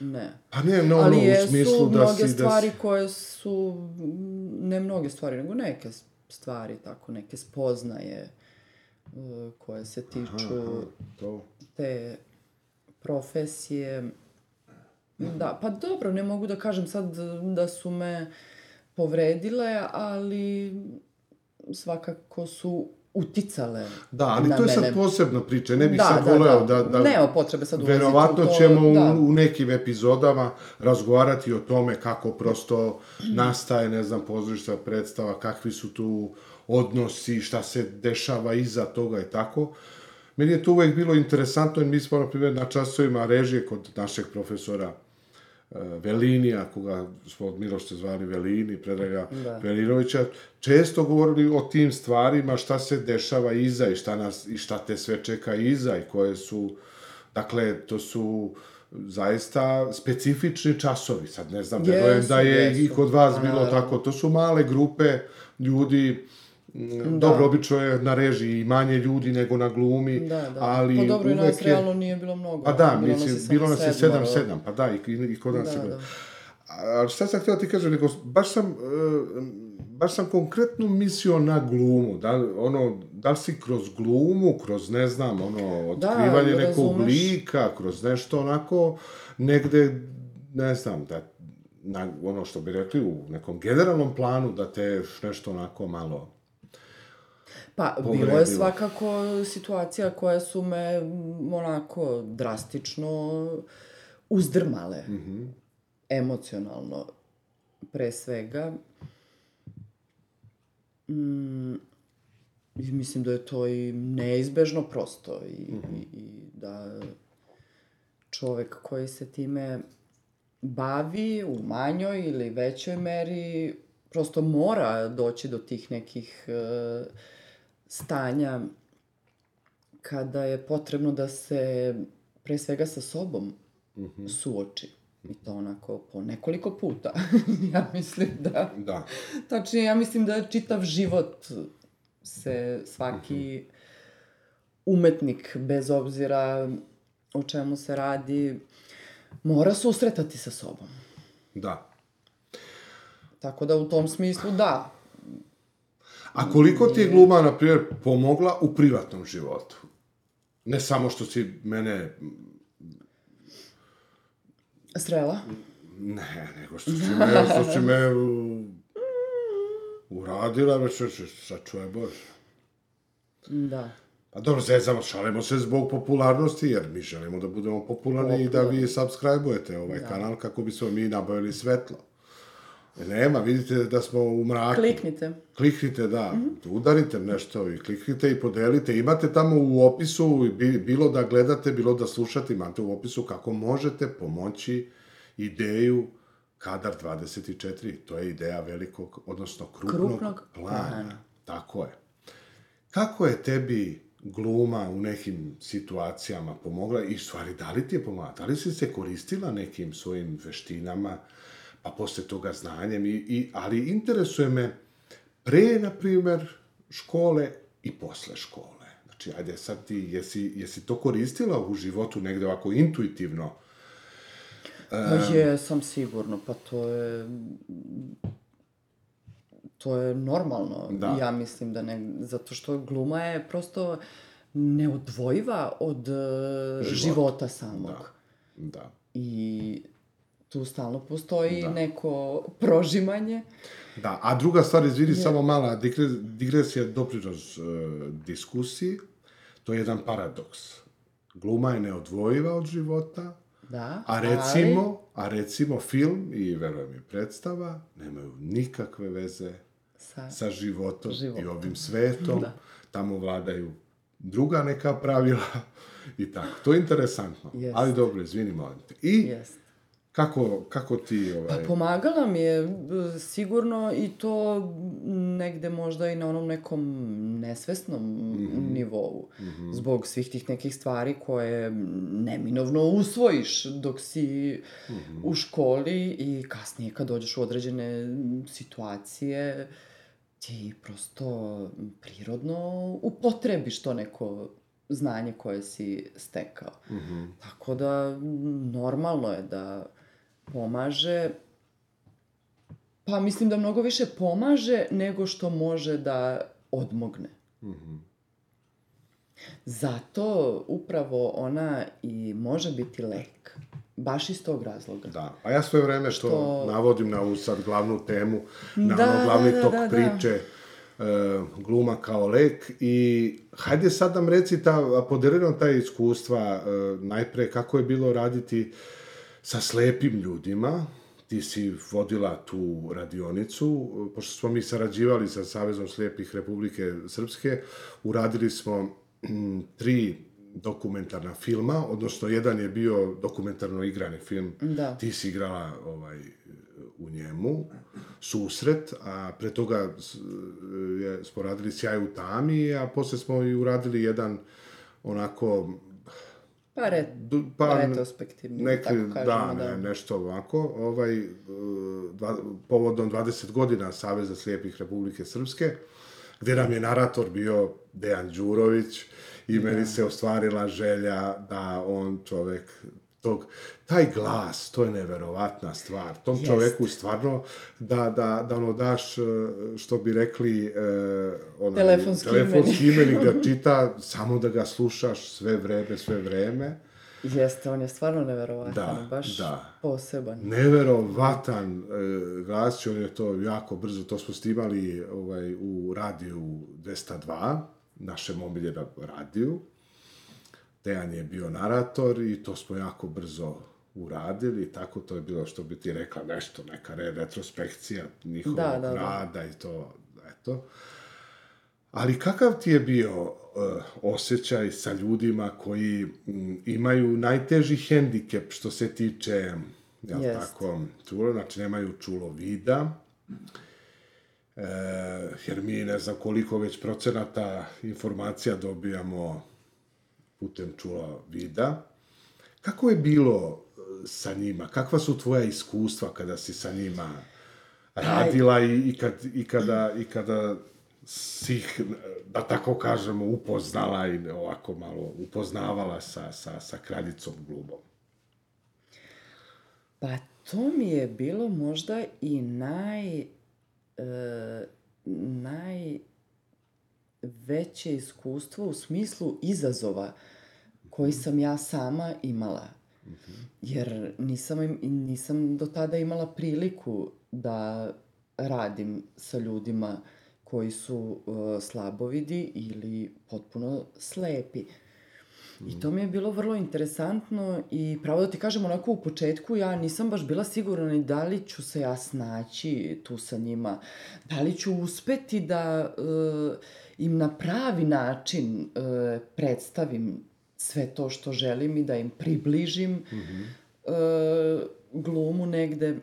Ne. Pa ne, no, Ali no, u smislu da si... Mnoge stvari da si... koje su, ne mnoge stvari, nego neke stvari, tako, neke spoznaje uh, koje se tiču aha, aha, to. te profesije. Da, pa dobro, ne mogu da kažem sad da su me povredile, ali svakako su uticale Da, ali na to je mene. sad posebna priča, ne bih Da, sad da, voleo da. da... da Nema potrebe sad ulaziti u Verovatno to, ćemo u, da. u nekim epizodama razgovarati o tome kako prosto nastaje, ne znam, pozorišta predstava, kakvi su tu odnosi, šta se dešava iza toga i tako. Meni je to uvek bilo interesantno, jer mi smo, na primjer, na časovima režije kod našeg profesora e, Velinija, koga smo od Milošte zvali Velini, Predraga Da. Velinovića, često govorili o tim stvarima, šta se dešava iza i šta, nas, i šta te sve čeka iza i koje su, dakle, to su zaista specifični časovi. Sad ne znam, Jesu, da je i jesu. kod vas Pa, bilo tako. To su male grupe ljudi, da. dobro, obično je na režiji manje ljudi nego na glumi, Da, da. ali pa dobro, nas uvek je... realno nije bilo mnogo. Pa da, bilo mislim, nas je bilo nas je sedmoro. 7-7, pa da, i, i, kod nas Da, je da. A šta sam htio ti kažem, nego baš sam, e, baš sam konkretno mislio na glumu, da, ono, da li si kroz glumu, kroz, ne znam, ono, otkrivanje nekog razumeš. lika, kroz nešto onako, negde, ne znam, da, na, ono što bi rekli, u nekom generalnom planu, da te nešto onako malo... Pa, bilo povredilo. je svakako situacija koje su me m, onako drastično uzdrmale. Mhm. Emocionalno, pre svega. Mm, mislim da je to i neizbežno prosto i, Mhm. i, i da čovek koji se time bavi u manjoj ili većoj meri prosto mora doći do tih nekih e, stanja kada je potrebno da se pre svega sa sobom suoči. I to onako po nekoliko puta. ja mislim da... Da. Tačnije, ja mislim da čitav život se svaki umetnik, bez obzira o čemu se radi, mora susretati sa sobom. Da. Tako da u tom smislu da. A koliko ti je gluma, na primjer, pomogla u privatnom životu? Ne samo što si mene, Srela? ne, nego što si me, što si me uradila, već, sačuvaj Bože. Da. Pa dobro, zezamo, šalimo se zbog popularnosti, jer mi želimo da budemo popularni i da vi subscribe-ujete ovaj kanal kako bismo mi nabavili svetlo. Nema, vidite da smo u mraku. Kliknite. Kliknite, da, udarite nešto i kliknite i podelite. Imate tamo u opisu, bi- bilo da gledate, bilo da slušate, imate u opisu kako možete pomoći ideju Kadar 24. To je ideja velikog, odnosno krupnog, Krupnog plana. plana. Tako je. Kako je tebi gluma u nekim situacijama pomogla i stvari da li ti je pomogla? Da li si se koristila nekim svojim veštinama, pa posle toga znanjem, i, i, ali interesuje me pre, na primer, škole i posle škole. Znači, ajde sad ti, jesi, jesi to koristila u životu negde ovako intuitivno? Pa jesam sigurno, pa to je... To je normalno. Da. Ja mislim da ne... Zato što gluma je prosto neodvojiva od života, života samog. Da. Da. I tu stalno postoji Da. neko prožimanje. Da, a druga stvar, izvini, samo mala digre, digresija, doprinos e, diskusiji, to je jedan paradoks. Gluma je neodvojiva od života, Da, a recimo, a recimo film i, verujem, i predstava nemaju nikakve veze Sa... sa životom, i Životom. ovim svetom. Da. Tamo vladaju druga neka pravila i tako. To je interesantno. Jest. Ali dobro, izvini, molim te. I Jest. Kako, kako ti... Pa Ovaj, pomagala mi je b- sigurno i to negde možda i na onom nekom nesvesnom nivou. Zbog svih tih nekih stvari koje neminovno usvojiš dok si u školi i kasnije kad dođeš u određene situacije ti prosto prirodno upotrebiš to neko znanje koje si stekao. Tako da normalno je da pomaže pa mislim da mnogo više pomaže nego što može da odmogne. Zato upravo ona i može biti lek. Baš iz tog razloga. Da, a ja svoje vreme što Što- navodim na ovu sad glavnu temu, na Da, ono glavni da, tok da, da. priče, gluma kao lek i hajde sad nam reci ta, podeli nam ta iskustva e, najpre kako je bilo raditi sa slepim ljudima, ti si vodila tu radionicu, pošto smo mi sarađivali sa Savezom slijepih Republike Srpske, uradili smo m, tri dokumentarna filma, odnosno jedan je bio dokumentarno igrani film, Da. ti si igrala ovaj, u njemu, susret, a pre toga je, smo radili Sjaj u tami, a posle smo i uradili jedan onako Pa, re, pa, retrospektivni, neki, tako kažemo, da, ne, nešto ovako, ovaj, e, dva, povodom 20 godina Saveza slijepih Republike Srpske, gde nam je narator bio Dejan Đurović i meni se ostvarila želja da on čovek tog, taj glas, to je neverovatna stvar. Tom Jest. čoveku stvarno da, da, da ono daš, e, što bi rekli, e, onaj, Telefonski telefonski imenik da čita, samo da ga slušaš sve vreme, sve vreme. Jeste, on je stvarno neverovatan, Da, baš da. poseban. Neverovatan e, glas, on je to jako brzo, to smo snimali ovaj, u radiju 202, našem omiljenom radiju. Dejan je bio narator i to smo jako brzo uradili, i tako to je bilo što bi ti rekla nešto, neka re, retrospekcija njihovog Da, da, da. rada i to, eto. Ali kakav ti je bio uh, osjećaj sa ljudima koji m, imaju najteži hendikep što se tiče, jel Jest. tako, čulo, znači nemaju čulo vida, e, jer mi ne znam koliko već procenata informacija dobijamo putem čula vida. Kako je bilo e, sa njima? Kakva su tvoja iskustva kada si sa njima radila i, i, kad, i, kada, i kada si ih, da tako kažemo, upoznala i ovako malo upoznavala sa, sa, sa kraljicom glumom? Pa to mi je bilo možda i naj... E, najveće iskustvo u smislu izazova koji sam ja sama imala. Jer nisam, nisam do tada imala priliku da radim sa ljudima koji su e, slabovidi ili potpuno slepi. I to mi je bilo vrlo interesantno i pravo da ti kažem, onako u početku ja nisam baš bila sigurna ni da li ću se ja snaći tu sa njima, da li ću uspeti da e, im na pravi način e, predstavim sve to što želim i da im približim e, glumu negde.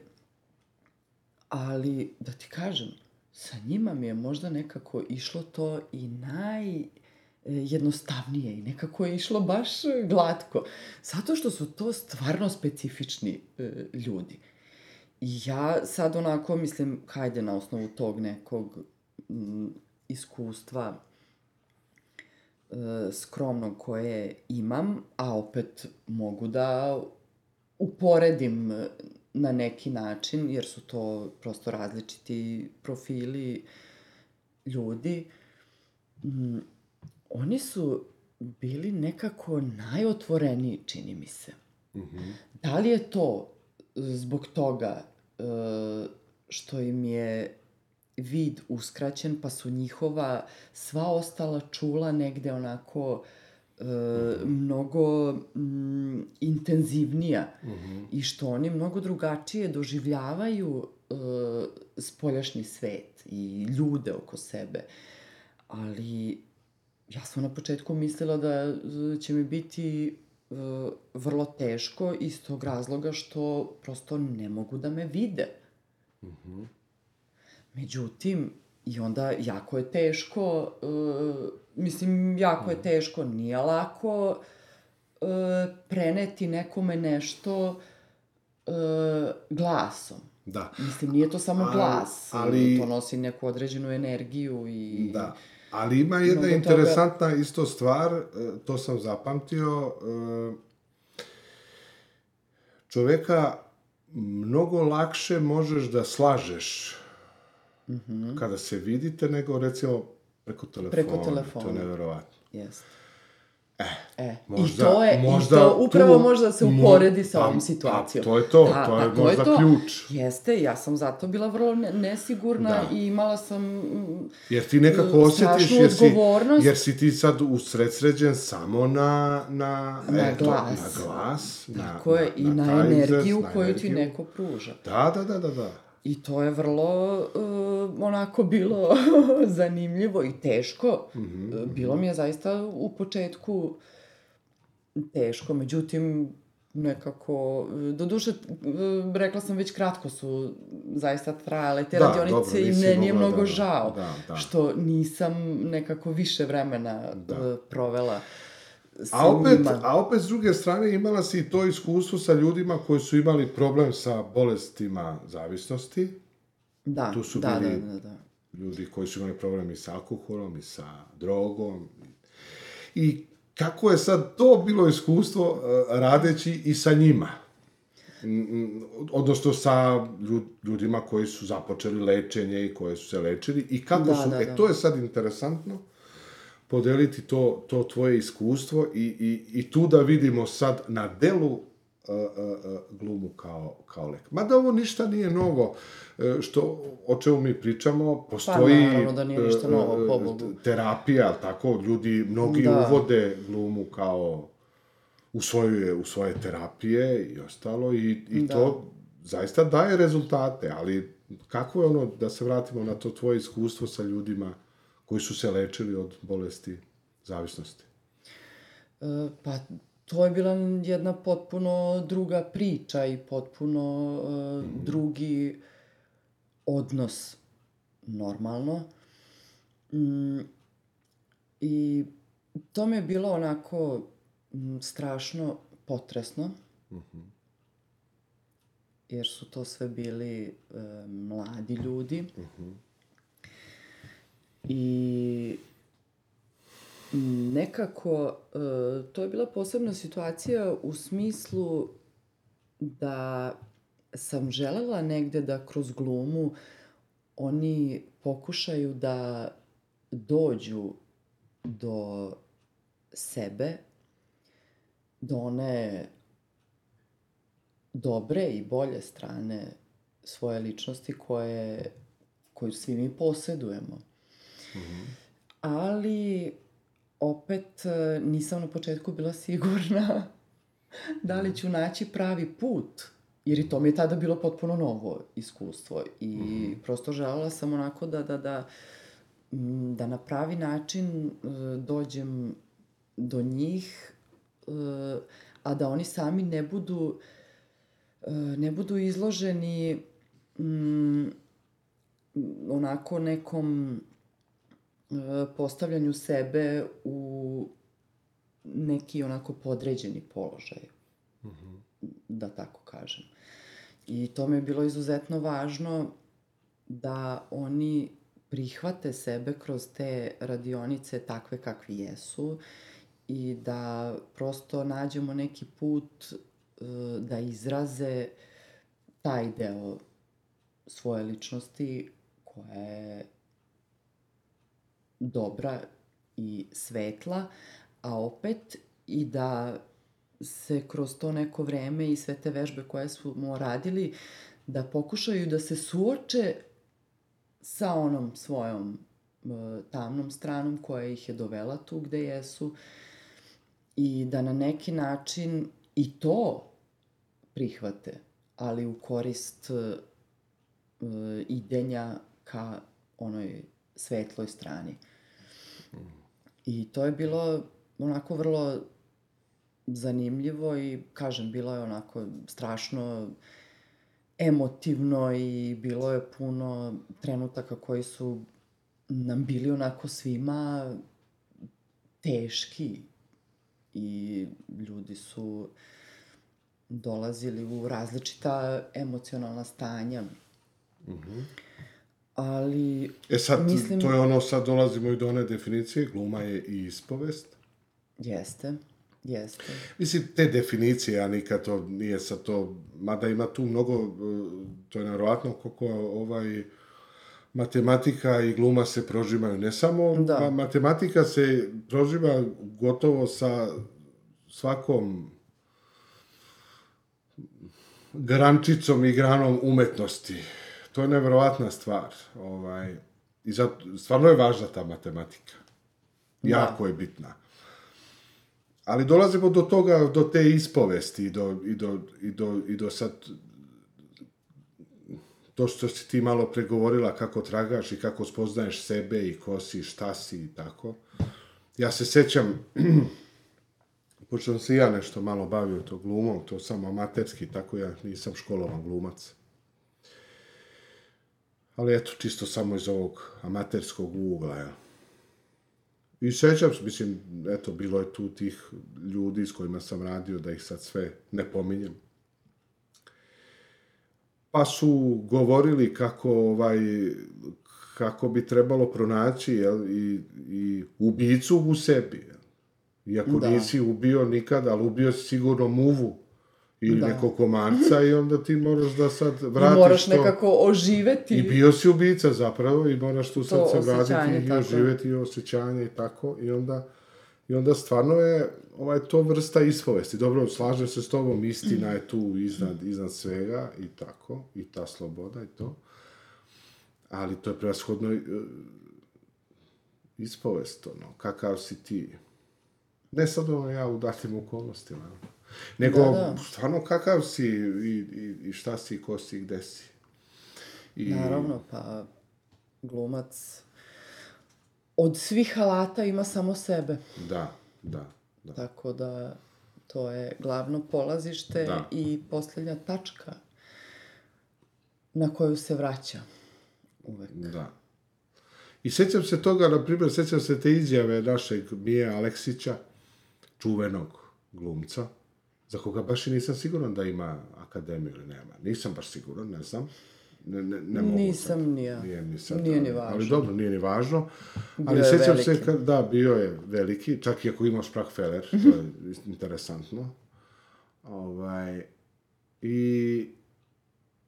Ali, da ti kažem, sa njima mi je možda nekako išlo to i naj jednostavnije i nekako je išlo baš e, glatko. Zato što su to stvarno specifični e, ljudi. I ja sad onako mislim, hajde na osnovu tog nekog mm, iskustva e, skromnog koje imam, a opet mogu da uporedim e, na neki način, jer su to prosto različiti profili ljudi. Mm, oni su bili nekako najotvoreniji, čini mi se. Da li je to zbog toga e, što im je vid uskraćen, pa su njihova sva ostala čula negde onako e, mnogo mm, intenzivnija i što oni mnogo drugačije doživljavaju e, spoljašnji svet i ljude oko sebe. Ali ja sam na početku mislila da će mi biti e, vrlo teško iz tog razloga što prosto ne mogu da me vide. Međutim, i onda jako je teško, e, mislim, jako je teško, nije lako e, preneti nekome nešto e, glasom. Da. Mislim, nije to samo Ali- glas, ali- to nosi neku određenu energiju i... Da. Ali ima jedna Mnogo interesantna isto stvar, e, to sam zapamtio, e, čoveka mnogo lakše možeš da slažeš kada se vidite nego recimo preko telefona. Preko To telefona. je neverovatno. Jest. E, Možda- I to je, možda i to upravo tu može da se uporedi sa ovom situacijom. to je to, Da, to je pa možda ključ. Jeste, ja sam zato bila vrlo ne- nesigurna Da. i imala sam... mm, Jer ti nekako e, osjetiš, jer si, jer si ti sad usredsređen samo na, na, Na eto, glas. na glas, na, Tako je, i na, izraz, energiju na koju ti neko pruža. Da, da, da, da, da. I to je vrlo uh, onako bilo zanimljivo i teško. Mhm, E, Bilo mi je zaista u početku teško, međutim nekako, e, doduše, e, rekla sam već kratko su zaista trajale te Da, radionice dobro, i meni je mnogo da, da, žao da, da. što nisam nekako više vremena Da. provela sa A opet, njima. a opet, s druge strane, imala si i to iskustvo sa ljudima koji su imali problem sa bolestima zavisnosti. Da, tu su da, bili- da, da, da. Ljudi koji su imali problem i sa alkoholom i sa drogom. I kako je sad to bilo iskustvo eh, radeći i sa njima? Odnosno sa lju- ljudima koji su započeli lečenje i koji su se lečili. I kako Da, su... da, e, da. to je sad interesantno podeliti to, to tvoje iskustvo i, i, i tu da vidimo sad na delu uh, uh, glumu kao, kao lek. Mada ovo ništa nije novo, što, o čemu mi pričamo, postoji Pa, naravno da nije ništa novo, pobogu. terapija, tako, ljudi, mnogi Da. uvode glumu kao u svoje, u svoje terapije i ostalo i, i Da. to zaista daje rezultate, ali kako je ono, da se vratimo na to tvoje iskustvo sa ljudima koji su se lečili od bolesti zavisnosti? E, Pa to je bila jedna potpuno druga priča i potpuno e, drugi odnos normalno. Mm, I to mi je bilo onako mm, strašno potresno. Jer su to sve bili e, mladi ljudi. I nekako, e, to je bila posebna situacija u smislu da sam želela negde da kroz glumu oni pokušaju da dođu do sebe, do one dobre i bolje strane svoje ličnosti koje, koju svi mi posedujemo. Ali opet e, nisam na početku bila sigurna da li ću naći pravi put. Jer i to mi je tada bilo potpuno novo iskustvo. I prosto želela sam onako da, da, da, da na pravi način e, dođem do njih, e, a da oni sami ne budu ne budu izloženi mm, onako nekom postavljanju sebe u neki onako podređeni položaj, da tako kažem. I to mi je bilo izuzetno važno da oni prihvate sebe kroz te radionice takve kakvi jesu i da prosto nađemo neki put e, da izraze taj deo svoje ličnosti koja je dobra i svetla, a opet i da se kroz to neko vreme i sve te vežbe koje smo radili, da pokušaju da se suoče sa onom svojom e, tamnom stranom koja ih je dovela tu gde jesu i da na neki način i to prihvate, ali u korist e, idenja ka onoj svetloj strani. I to je bilo onako vrlo zanimljivo i kažem, bilo je onako strašno emotivno i bilo je puno trenutaka koji su nam bili onako svima teški i ljudi su dolazili u različita emocionalna stanja. Ali E sad, Mislim- to je ono, sad dolazimo i do one definicije, gluma je i ispovest. jeste, jeste. Mislim, te definicije, ja nikad to nije sad to, mada ima tu mnogo, e, to je nevjerojatno koliko ovaj, matematika i gluma se prožimaju. Ne samo Da. ma- matematika se prožima gotovo sa svakom grančicom i granom umetnosti. To je nevjerovatna stvar. Ovaj, I zato, stvarno je važna ta matematika. Jako je bitna. Ali dolazimo do toga, do te ispovesti i do, i do, i do, i do sad to što si ti malo pregovorila kako tragaš i kako spoznaješ sebe i ko si, šta si i tako. Ja se sećam, pošto sam se ja nešto malo bavio to glumom, to samo amaterski, tako ja nisam školovan glumac. Ali eto, čisto samo iz ovog amaterskog ugla, ja. I sećam se, mislim, eto, bilo je tu tih ljudi s kojima sam radio, da ih sad sve ne pominjem. Pa su govorili kako, ovaj, kako bi trebalo pronaći jel, i, i ubicu u sebi. Jel. Iako Da. nisi ubio nikad, ali ubio si sigurno muvu ili Da. nekog komarca i onda ti moraš da sad I vratiš moraš to. nekako oživeti. I bio si ubica zapravo i moraš tu sad To se vratiti i tako. oživjeti i osjećanje i tako. I onda, I onda stvarno je ovaj, to vrsta ispovesti. Dobro, slažem se s tobom, istina je tu iznad, iznad svega i tako, i ta sloboda i to. Ali to je prevashodno e, ispovest, ono, kakav si ti. Ne sad ono ja u datim okolnostima. Nego Da, da. stvarno kakav si i, i, i šta si, ko si, gde si. I, Naravno, pa glumac od svih alata ima samo sebe. Da, da, da. Tako da to je glavno polazište Da. i posljednja tačka na koju se vraća uvek. Da. I sećam se toga, na primjer, sećam se te izjave našeg Mije Aleksića, čuvenog glumca, za koga baš i nisam siguran da ima akademiju ili nema. Nisam baš siguran, ne znam. Ne, ne, ne mogu Nisam sad. ni ja. Nije ni sad, Nije ni važno. Ali dobro, nije ni važno. ali veliki. se, kad, da, bio je veliki, čak i ako imao Sprachfeller, to je interesantno. Ovaj, I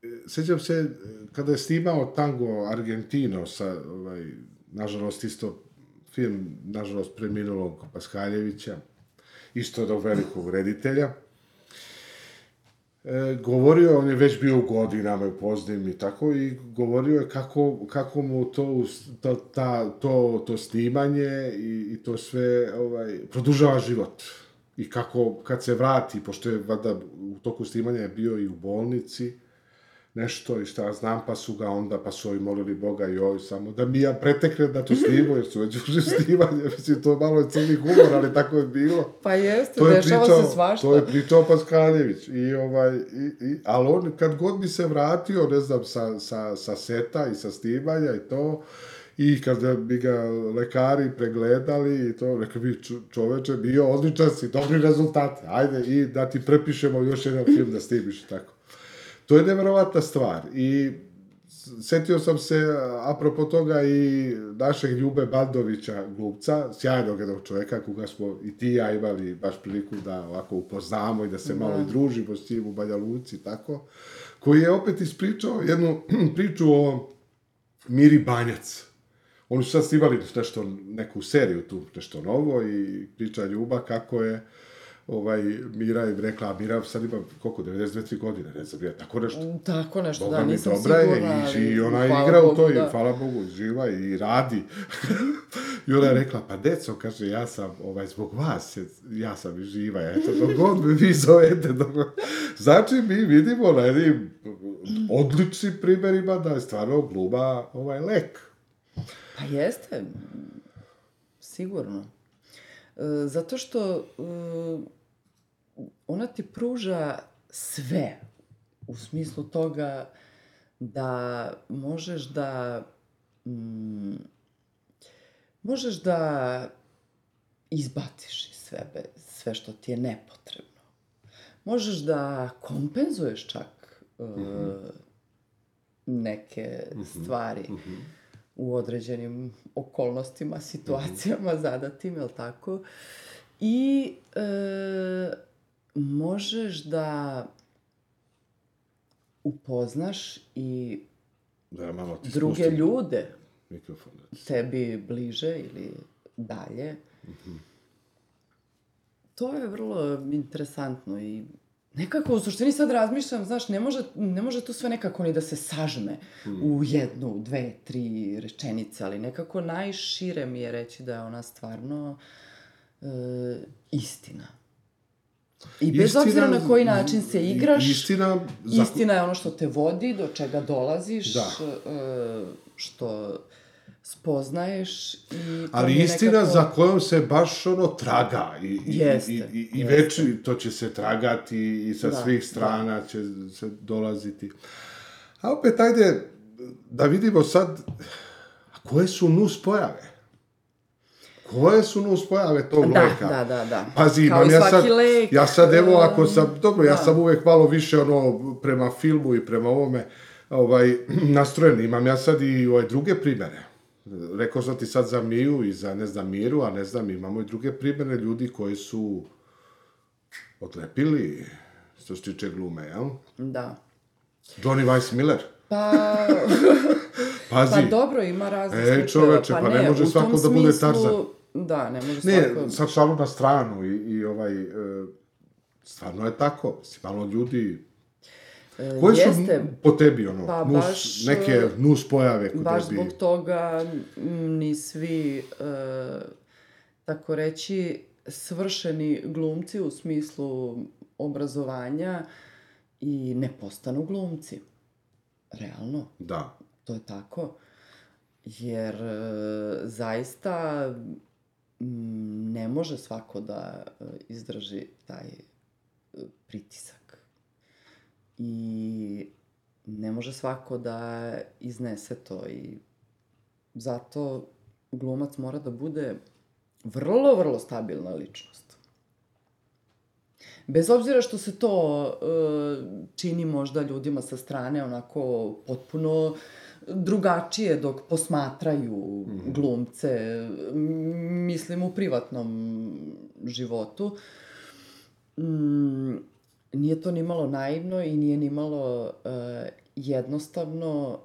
e, sećam se e, kada je snimao tango Argentino sa, ovaj, nažalost isto film, nažalost preminulog Paskaljevića, isto jednog velikog reditelja, e, govorio, on je već bio u godinama i poznim i tako, i govorio je kako, kako mu to, ta, ta, to, to snimanje i, i to sve ovaj, produžava život. I kako, kad se vrati, pošto je vada, u toku snimanja je bio i u bolnici, nešto i šta znam, pa su ga onda, pa su ovi molili Boga i ovi samo da mi ja pretekne da to snimo, jer su već ušli u snimanje, mislim, to malo je crni humor, ali tako je bilo. Pa jeste, To je dešava pričao, se svašta. to je pričao Paskaljević. I ovaj, i, i, ali on kad god bi se vratio, ne znam, sa, sa, sa seta i sa snimanja i to, i kada bi ga lekari pregledali i to, rekao bi "Čo- čoveče, bio odličan si, dobri rezultati, ajde i da ti prepišemo još jedan film da snimiš tako. To je neverovatna stvar i setio sam se, apropo toga, i našeg Ljube Bandovića, glupca, sjajnog jednog čovjeka, koga smo i ti i ja imali baš priliku da ovako upoznamo i da se malo i družimo s njim u Banja Luci, i tako, koji je opet ispričao jednu priču o Miri Banjac. Oni su sad snimali nešto, neku seriju tu, nešto novo i priča Ljuba kako je ovaj, Mira im rekla, a Mira sad ima, koliko, 92-3 godine, ne znam, je tako nešto. Tako nešto, Boga da, nisam dobra je sigurna, i, ali i ona igra u Bogu, toj, da. hvala Bogu, živa i radi. I ona je rekla, pa deco, kaže, ja sam, ovaj, zbog vas, je- ja sam i živa, eto, dok god me vi zovete, dok... Znači, mi vidimo na jednim odličnim primjerima da je stvarno gluma ovaj lek. Pa jeste, sigurno. E, zato što e, ona ti pruža sve u smislu toga da možeš da mm, možeš da izbaciš iz sebe sve što ti je nepotrebno. Možeš da kompenzuješ čak e, neke stvari u određenim okolnostima, situacijama zadatim, jel tako? I e, možeš da upoznaš i Da, malo ti druge spustim ljude Mikrofon. tebi bliže ili dalje. To je vrlo interesantno i nekako u suštini sad razmišljam, znaš, ne može, ne može to sve nekako ni da se sažme u jednu, dve, tri rečenice, ali nekako najšire mi je reći da je ona stvarno e, istina. I bez Istina- obzira na koji način se igraš, Istina, istina je ono što te vodi, do čega dolaziš, Da. e, što spoznaješ i ali istina nekako... za kojom se baš ono traga i, i, Jeste, i, i, i jeste. to će se tragati i sa Da, svih strana će se dolaziti. A opet, ajde da vidimo sad koje su nus pojave. Koje su nus pojave tog Da, leka? da, da, da. Pazi, imam ja sad, lek, ja sad evo ako um, sam, dobro, ja da. sam uvek malo više ono prema filmu i prema ovome ovaj, nastrojen, imam ja sad i ovaj druge primere. Rekao sam ti sad za Miju i za, ne znam, Miru, a ne znam, imamo i druge primere ljudi koji su odlepili, što se tiče glume, jel? Da. Johnny Weiss Miller, Pa, pazi. pa dobro, ima Ej, slučajeva. čoveče, pa ne može u tom svako da bude smislu- Tarzan. Da, ne može Ne, svako... sad šalu na stranu i, i ovaj, e, stvarno je tako, mislim, malo ljudi E, Koje su Jeste, po tebi, ono, Pa nus, baš, neke e, nus pojave kod baš tebi? zbog toga m, ni svi, e, tako reći, svršeni glumci u smislu obrazovanja i ne postanu glumci. Realno. Da. To je tako. Jer e, zaista m, ne može svako da e, izdrži taj e, pritisak. I ne može svako da iznese to i zato glumac mora da bude vrlo, vrlo stabilna ličnost. Bez obzira što se to e, čini možda ljudima sa strane onako potpuno drugačije dok posmatraju glumce, m, mislim u privatnom životu. Mm, nije to ni malo naivno i nije ni malo e, jednostavno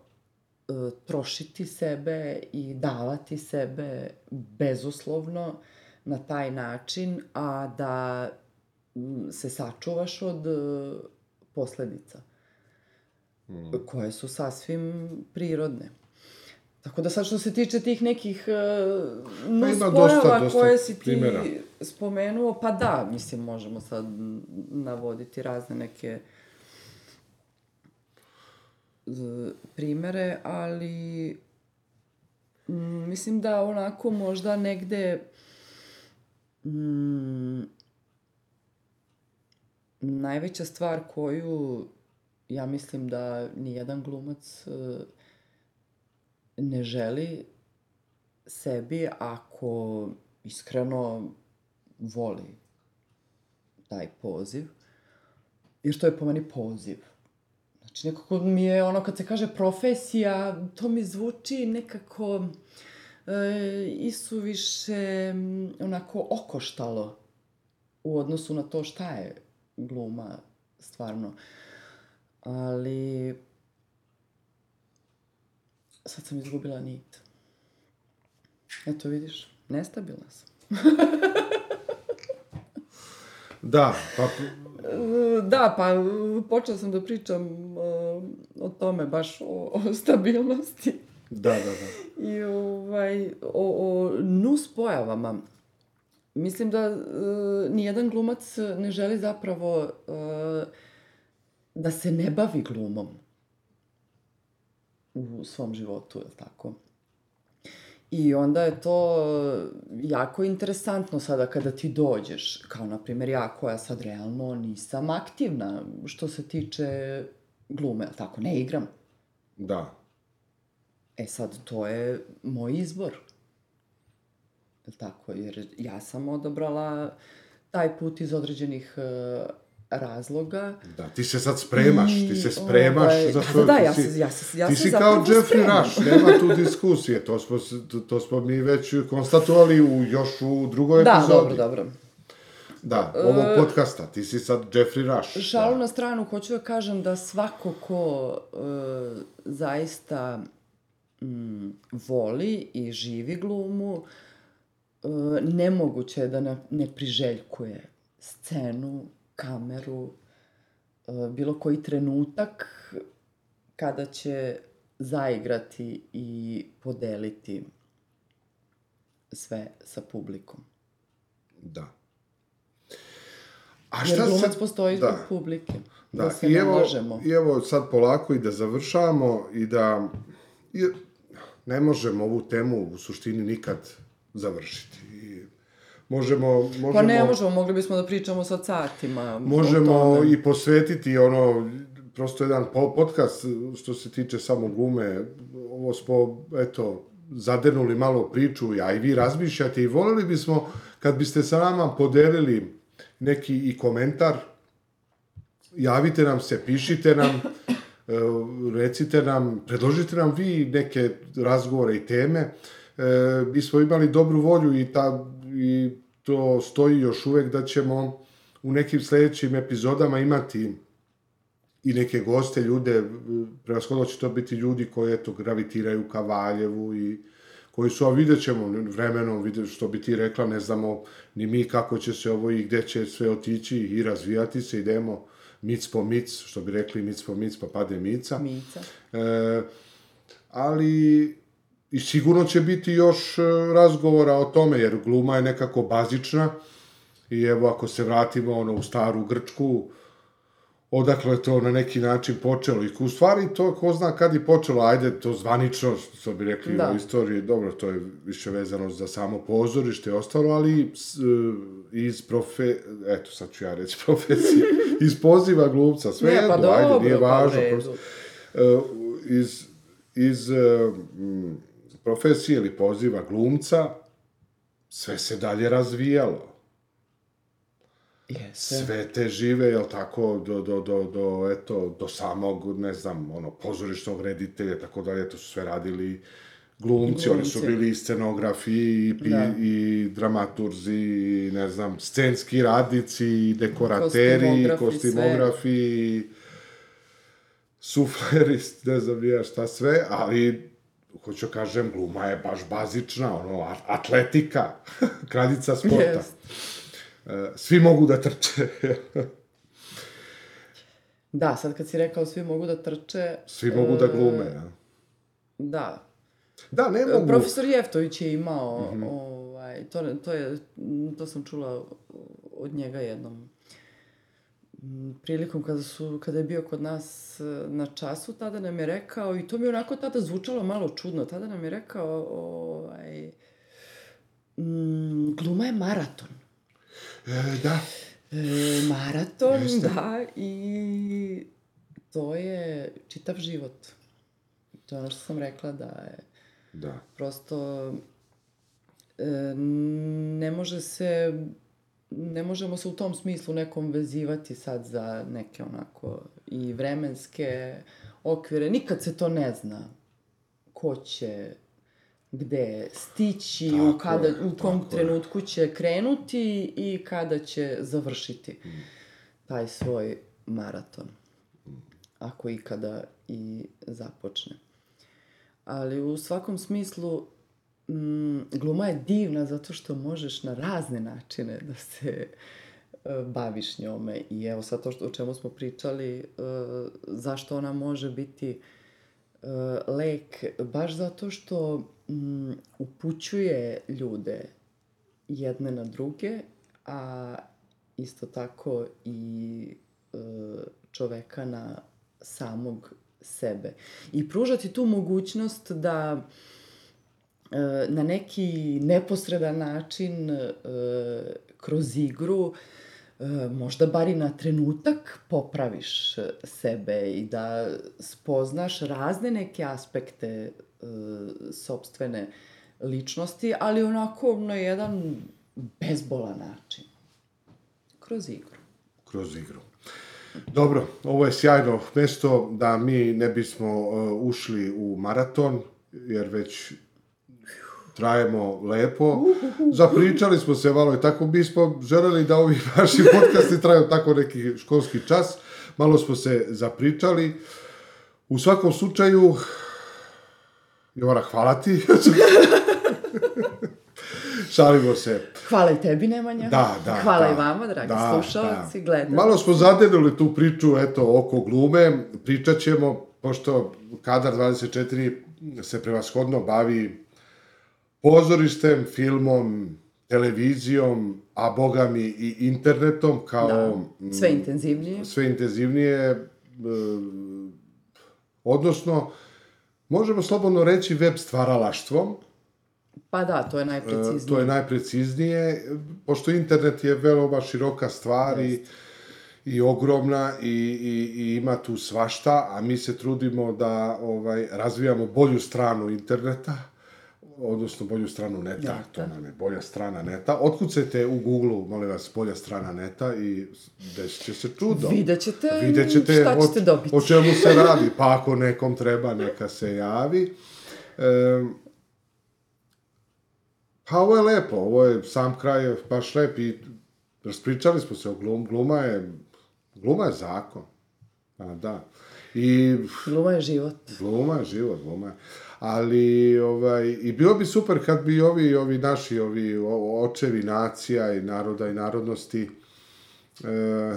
e, trošiti sebe i davati sebe bezuslovno na taj način, a da m, se sačuvaš od e, posledica koje su sasvim prirodne. Tako da sad što se tiče tih nekih uh, ima nuspojava dosta- dosta koje si ti primera. spomenuo, pa da, mislim, možemo sad navoditi razne neke primere, ali mm, mislim da onako možda negde mm, najveća stvar koju ja mislim da nijedan glumac e, ne želi sebi ako iskreno voli taj poziv. Jer to je po meni poziv. Znači, nekako mi je ono, kad se kaže profesija, to mi zvuči nekako e, isuviše onako okoštalo u odnosu na to šta je gluma stvarno. Ali... Sad sam izgubila nit. Eto, vidiš, nestabilna sam. Da, pa Da, pa počela sam da pričam e, o tome, baš o, o stabilnosti da, da, da. i ovaj, o, o nus pojavama. Mislim da e, nijedan glumac ne želi zapravo e, da se ne bavi glumom u svom životu, je li tako? I onda je to jako interesantno sada kada ti dođeš, kao na primjer ja koja sad realno nisam aktivna što se tiče glume, je li tako? Ne igram. Da. E sad, to je moj izbor. Je tako? Jer ja sam odabrala taj put iz određenih e, razloga. Da, ti se sad spremaš, ti se spremaš ovaj, za da, to. da, ti ja se- ja se- ja ti si kao Jeffrey. Rush, nema tu diskusije, to smo, to, smo mi već konstatovali u, još u drugoj Da, epizodi. dobro, dobro. Da, ovog podcasta. Ti si sad Jeffrey Rush. Šalu da. na stranu, hoću da kažem da svako ko e, zaista mm, voli i živi glumu, e, nemoguće je da ne, ne priželjkuje scenu, kameru, e, bilo koji trenutak kada će zaigrati i podeliti sve sa publikom. Da. A Jer glumac sad- postoji zbog da. publike. Da, Da, se i evo, lažemo. I evo sad polako i da završavamo i da i ne možemo ovu temu u suštini nikad završiti. Možemo, možemo, Pa ne možemo, mogli bismo da pričamo sad satima. možemo i posvetiti ono, prosto jedan po- podcast što se tiče samo glume. Ovo smo, eto, zadenuli malo priču, a i vi razmišljate i voleli bismo kad biste sa nama podelili neki i komentar, javite nam se, pišite nam, recite nam, predložite nam vi neke razgovore i teme. E, mi smo imali dobru volju i, ta, i to stoji još uvek da ćemo u nekim sledećim epizodama imati i neke goste, ljude, prevashodno će to biti ljudi koji, eto, gravitiraju ka Valjevu i koji su, a vidjet ćemo vremenom, vidjet, što bi ti rekla, ne znamo ni mi kako će se ovo i gde će sve otići i razvijati se, idemo mic po mic, što bi rekli mic po mic, pa pade mica. Mica. E, ali i sigurno će biti još e, razgovora o tome, jer gluma je nekako bazična i evo ako se vratimo ono u staru Grčku, odakle to na neki način počelo i u stvari to ko zna kad je počelo, ajde to zvanično, što bi rekli Da. u istoriji, dobro, to je više vezano za samo pozorište i ostalo, ali e, iz profe, eto sad ću ja reći profesije, iz poziva glumca, sve Ne, pa jedno, ajde, dobro, nije pa u važno, redu. prosto, e, iz, iz m, profesije ili poziva glumca sve se dalje razvijalo. Jeste. Sve te žive, jel tako, do, do, do, do, eto, do samog, ne znam, ono, pozorišnog reditelja, tako dalje, to su sve radili glumci, oni su Glumci. bili i scenografi, i, pi, Da. i dramaturzi, i, ne znam, scenski radnici, i dekorateri, Kostimografi, kostimografi, sufleri, ne znam ja šta sve, ali hoću da kažem, gluma je baš bazična, ono, atletika, kraljica sporta. Jest. E, Svi mogu da trče. Da, sad kad si rekao svi mogu da trče... Svi mogu da e, glume, ja. Da. Da, ne mogu. Profesor Jeftović je imao, Mhm. ovaj, to, to, je, to sam čula od njega jednom mm, prilikom kada, su, kada je bio kod nas e, na času, tada nam je rekao, i to mi je onako tada zvučalo malo čudno, tada nam je rekao, ovaj, mm, gluma je maraton. E, da, E, maraton, Jeste. da, i to je čitav život. To je ono što sam rekla da je da. prosto e, ne može se ne možemo se u tom smislu nekom vezivati sad za neke onako i vremenske okvire. Nikad se to ne zna ko će gde stići, u, Tako kada, je, u kom trenutku će krenuti i kada će završiti taj svoj maraton. Ako ikada i započne. Ali u svakom smislu mm, gluma je divna zato što možeš na razne načine da se e, baviš njome i evo sad to što, o čemu smo pričali, e, zašto ona može biti e, lek, baš zato što mm, upućuje ljude jedne na druge, a isto tako i e, čoveka na samog sebe. I pružati tu mogućnost da e, na neki neposredan način e, kroz igru e, možda bar i na trenutak popraviš sebe i da spoznaš razne neke aspekte sobstvene ličnosti, ali onako na jedan bezbolan način. Kroz igru. kroz igru. Dobro, ovo je sjajno mesto da mi ne bismo ušli u maraton, jer već trajemo lepo. Zapričali smo se malo i tako mi smo želeli da ovi vaši podcasti traju tako neki školski čas. Malo smo se zapričali. U svakom slučaju, Jovana, hvala ti. Šalimo se. Hvala i tebi, Nemanja. Da, da, Hvala da. i vama, dragi Da, slušalci, da. gledalci. Malo smo zadenuli tu priču, eto, oko glume. Pričat ćemo, pošto Kadar 24 se prevashodno bavi pozorištem, filmom, televizijom, a boga mi i internetom, kao... Da, sve intenzivnije. sve intenzivnije, e, odnosno, možemo slobodno reći web stvaralaštvom, Pa da, to je najpreciznije. E, to je najpreciznije, pošto internet je veoma široka stvar i, i ogromna i, i, i ima tu svašta, a mi se trudimo da ovaj razvijamo bolju stranu interneta, odnosno bolju stranu neta, Neta. to nam je bolja strana neta. Otkucajte u Google-u, molim vas, bolja strana neta i desit će se čudo. Vidjet ćete, Vidjet ćete šta o- ćete dobiti. O čemu se radi, pa ako nekom treba, neka se javi. E, pa ovo je lepo, ovo je, sam kraj je baš lep i raspričali smo se o glum, gluma je, gluma je zakon. A, da. I Gluma je život. gluma je život, gluma je. Ali, ovaj, i bilo bi super kad bi ovi, ovi naši, ovi očevi nacija i naroda i narodnosti, e,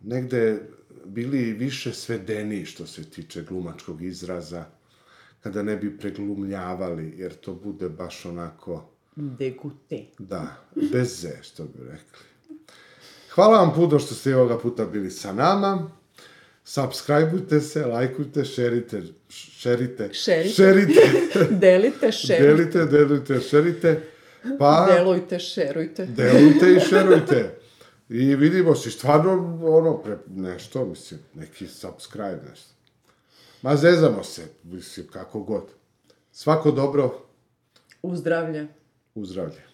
negde bili više svedeni što se tiče glumačkog izraza, kada ne bi preglumljavali, jer to bude baš onako, Degute. da, bez ze, što bi rekli. Hvala vam puno što ste ovoga puta bili sa nama. Subscribeujte se, lajkujte, šerite, šerite, Šerite. šerite, Delite, šerujte, delite, delite, šerite, pa delujte, šerujte. delujte i šerujte. I vidimo se, stvarno, ono, pre, nešto, mislim, neki subscribe, nešto. Ma zezamo se, mislim, kako god. Svako dobro, Uzdravlje. uzdravlje.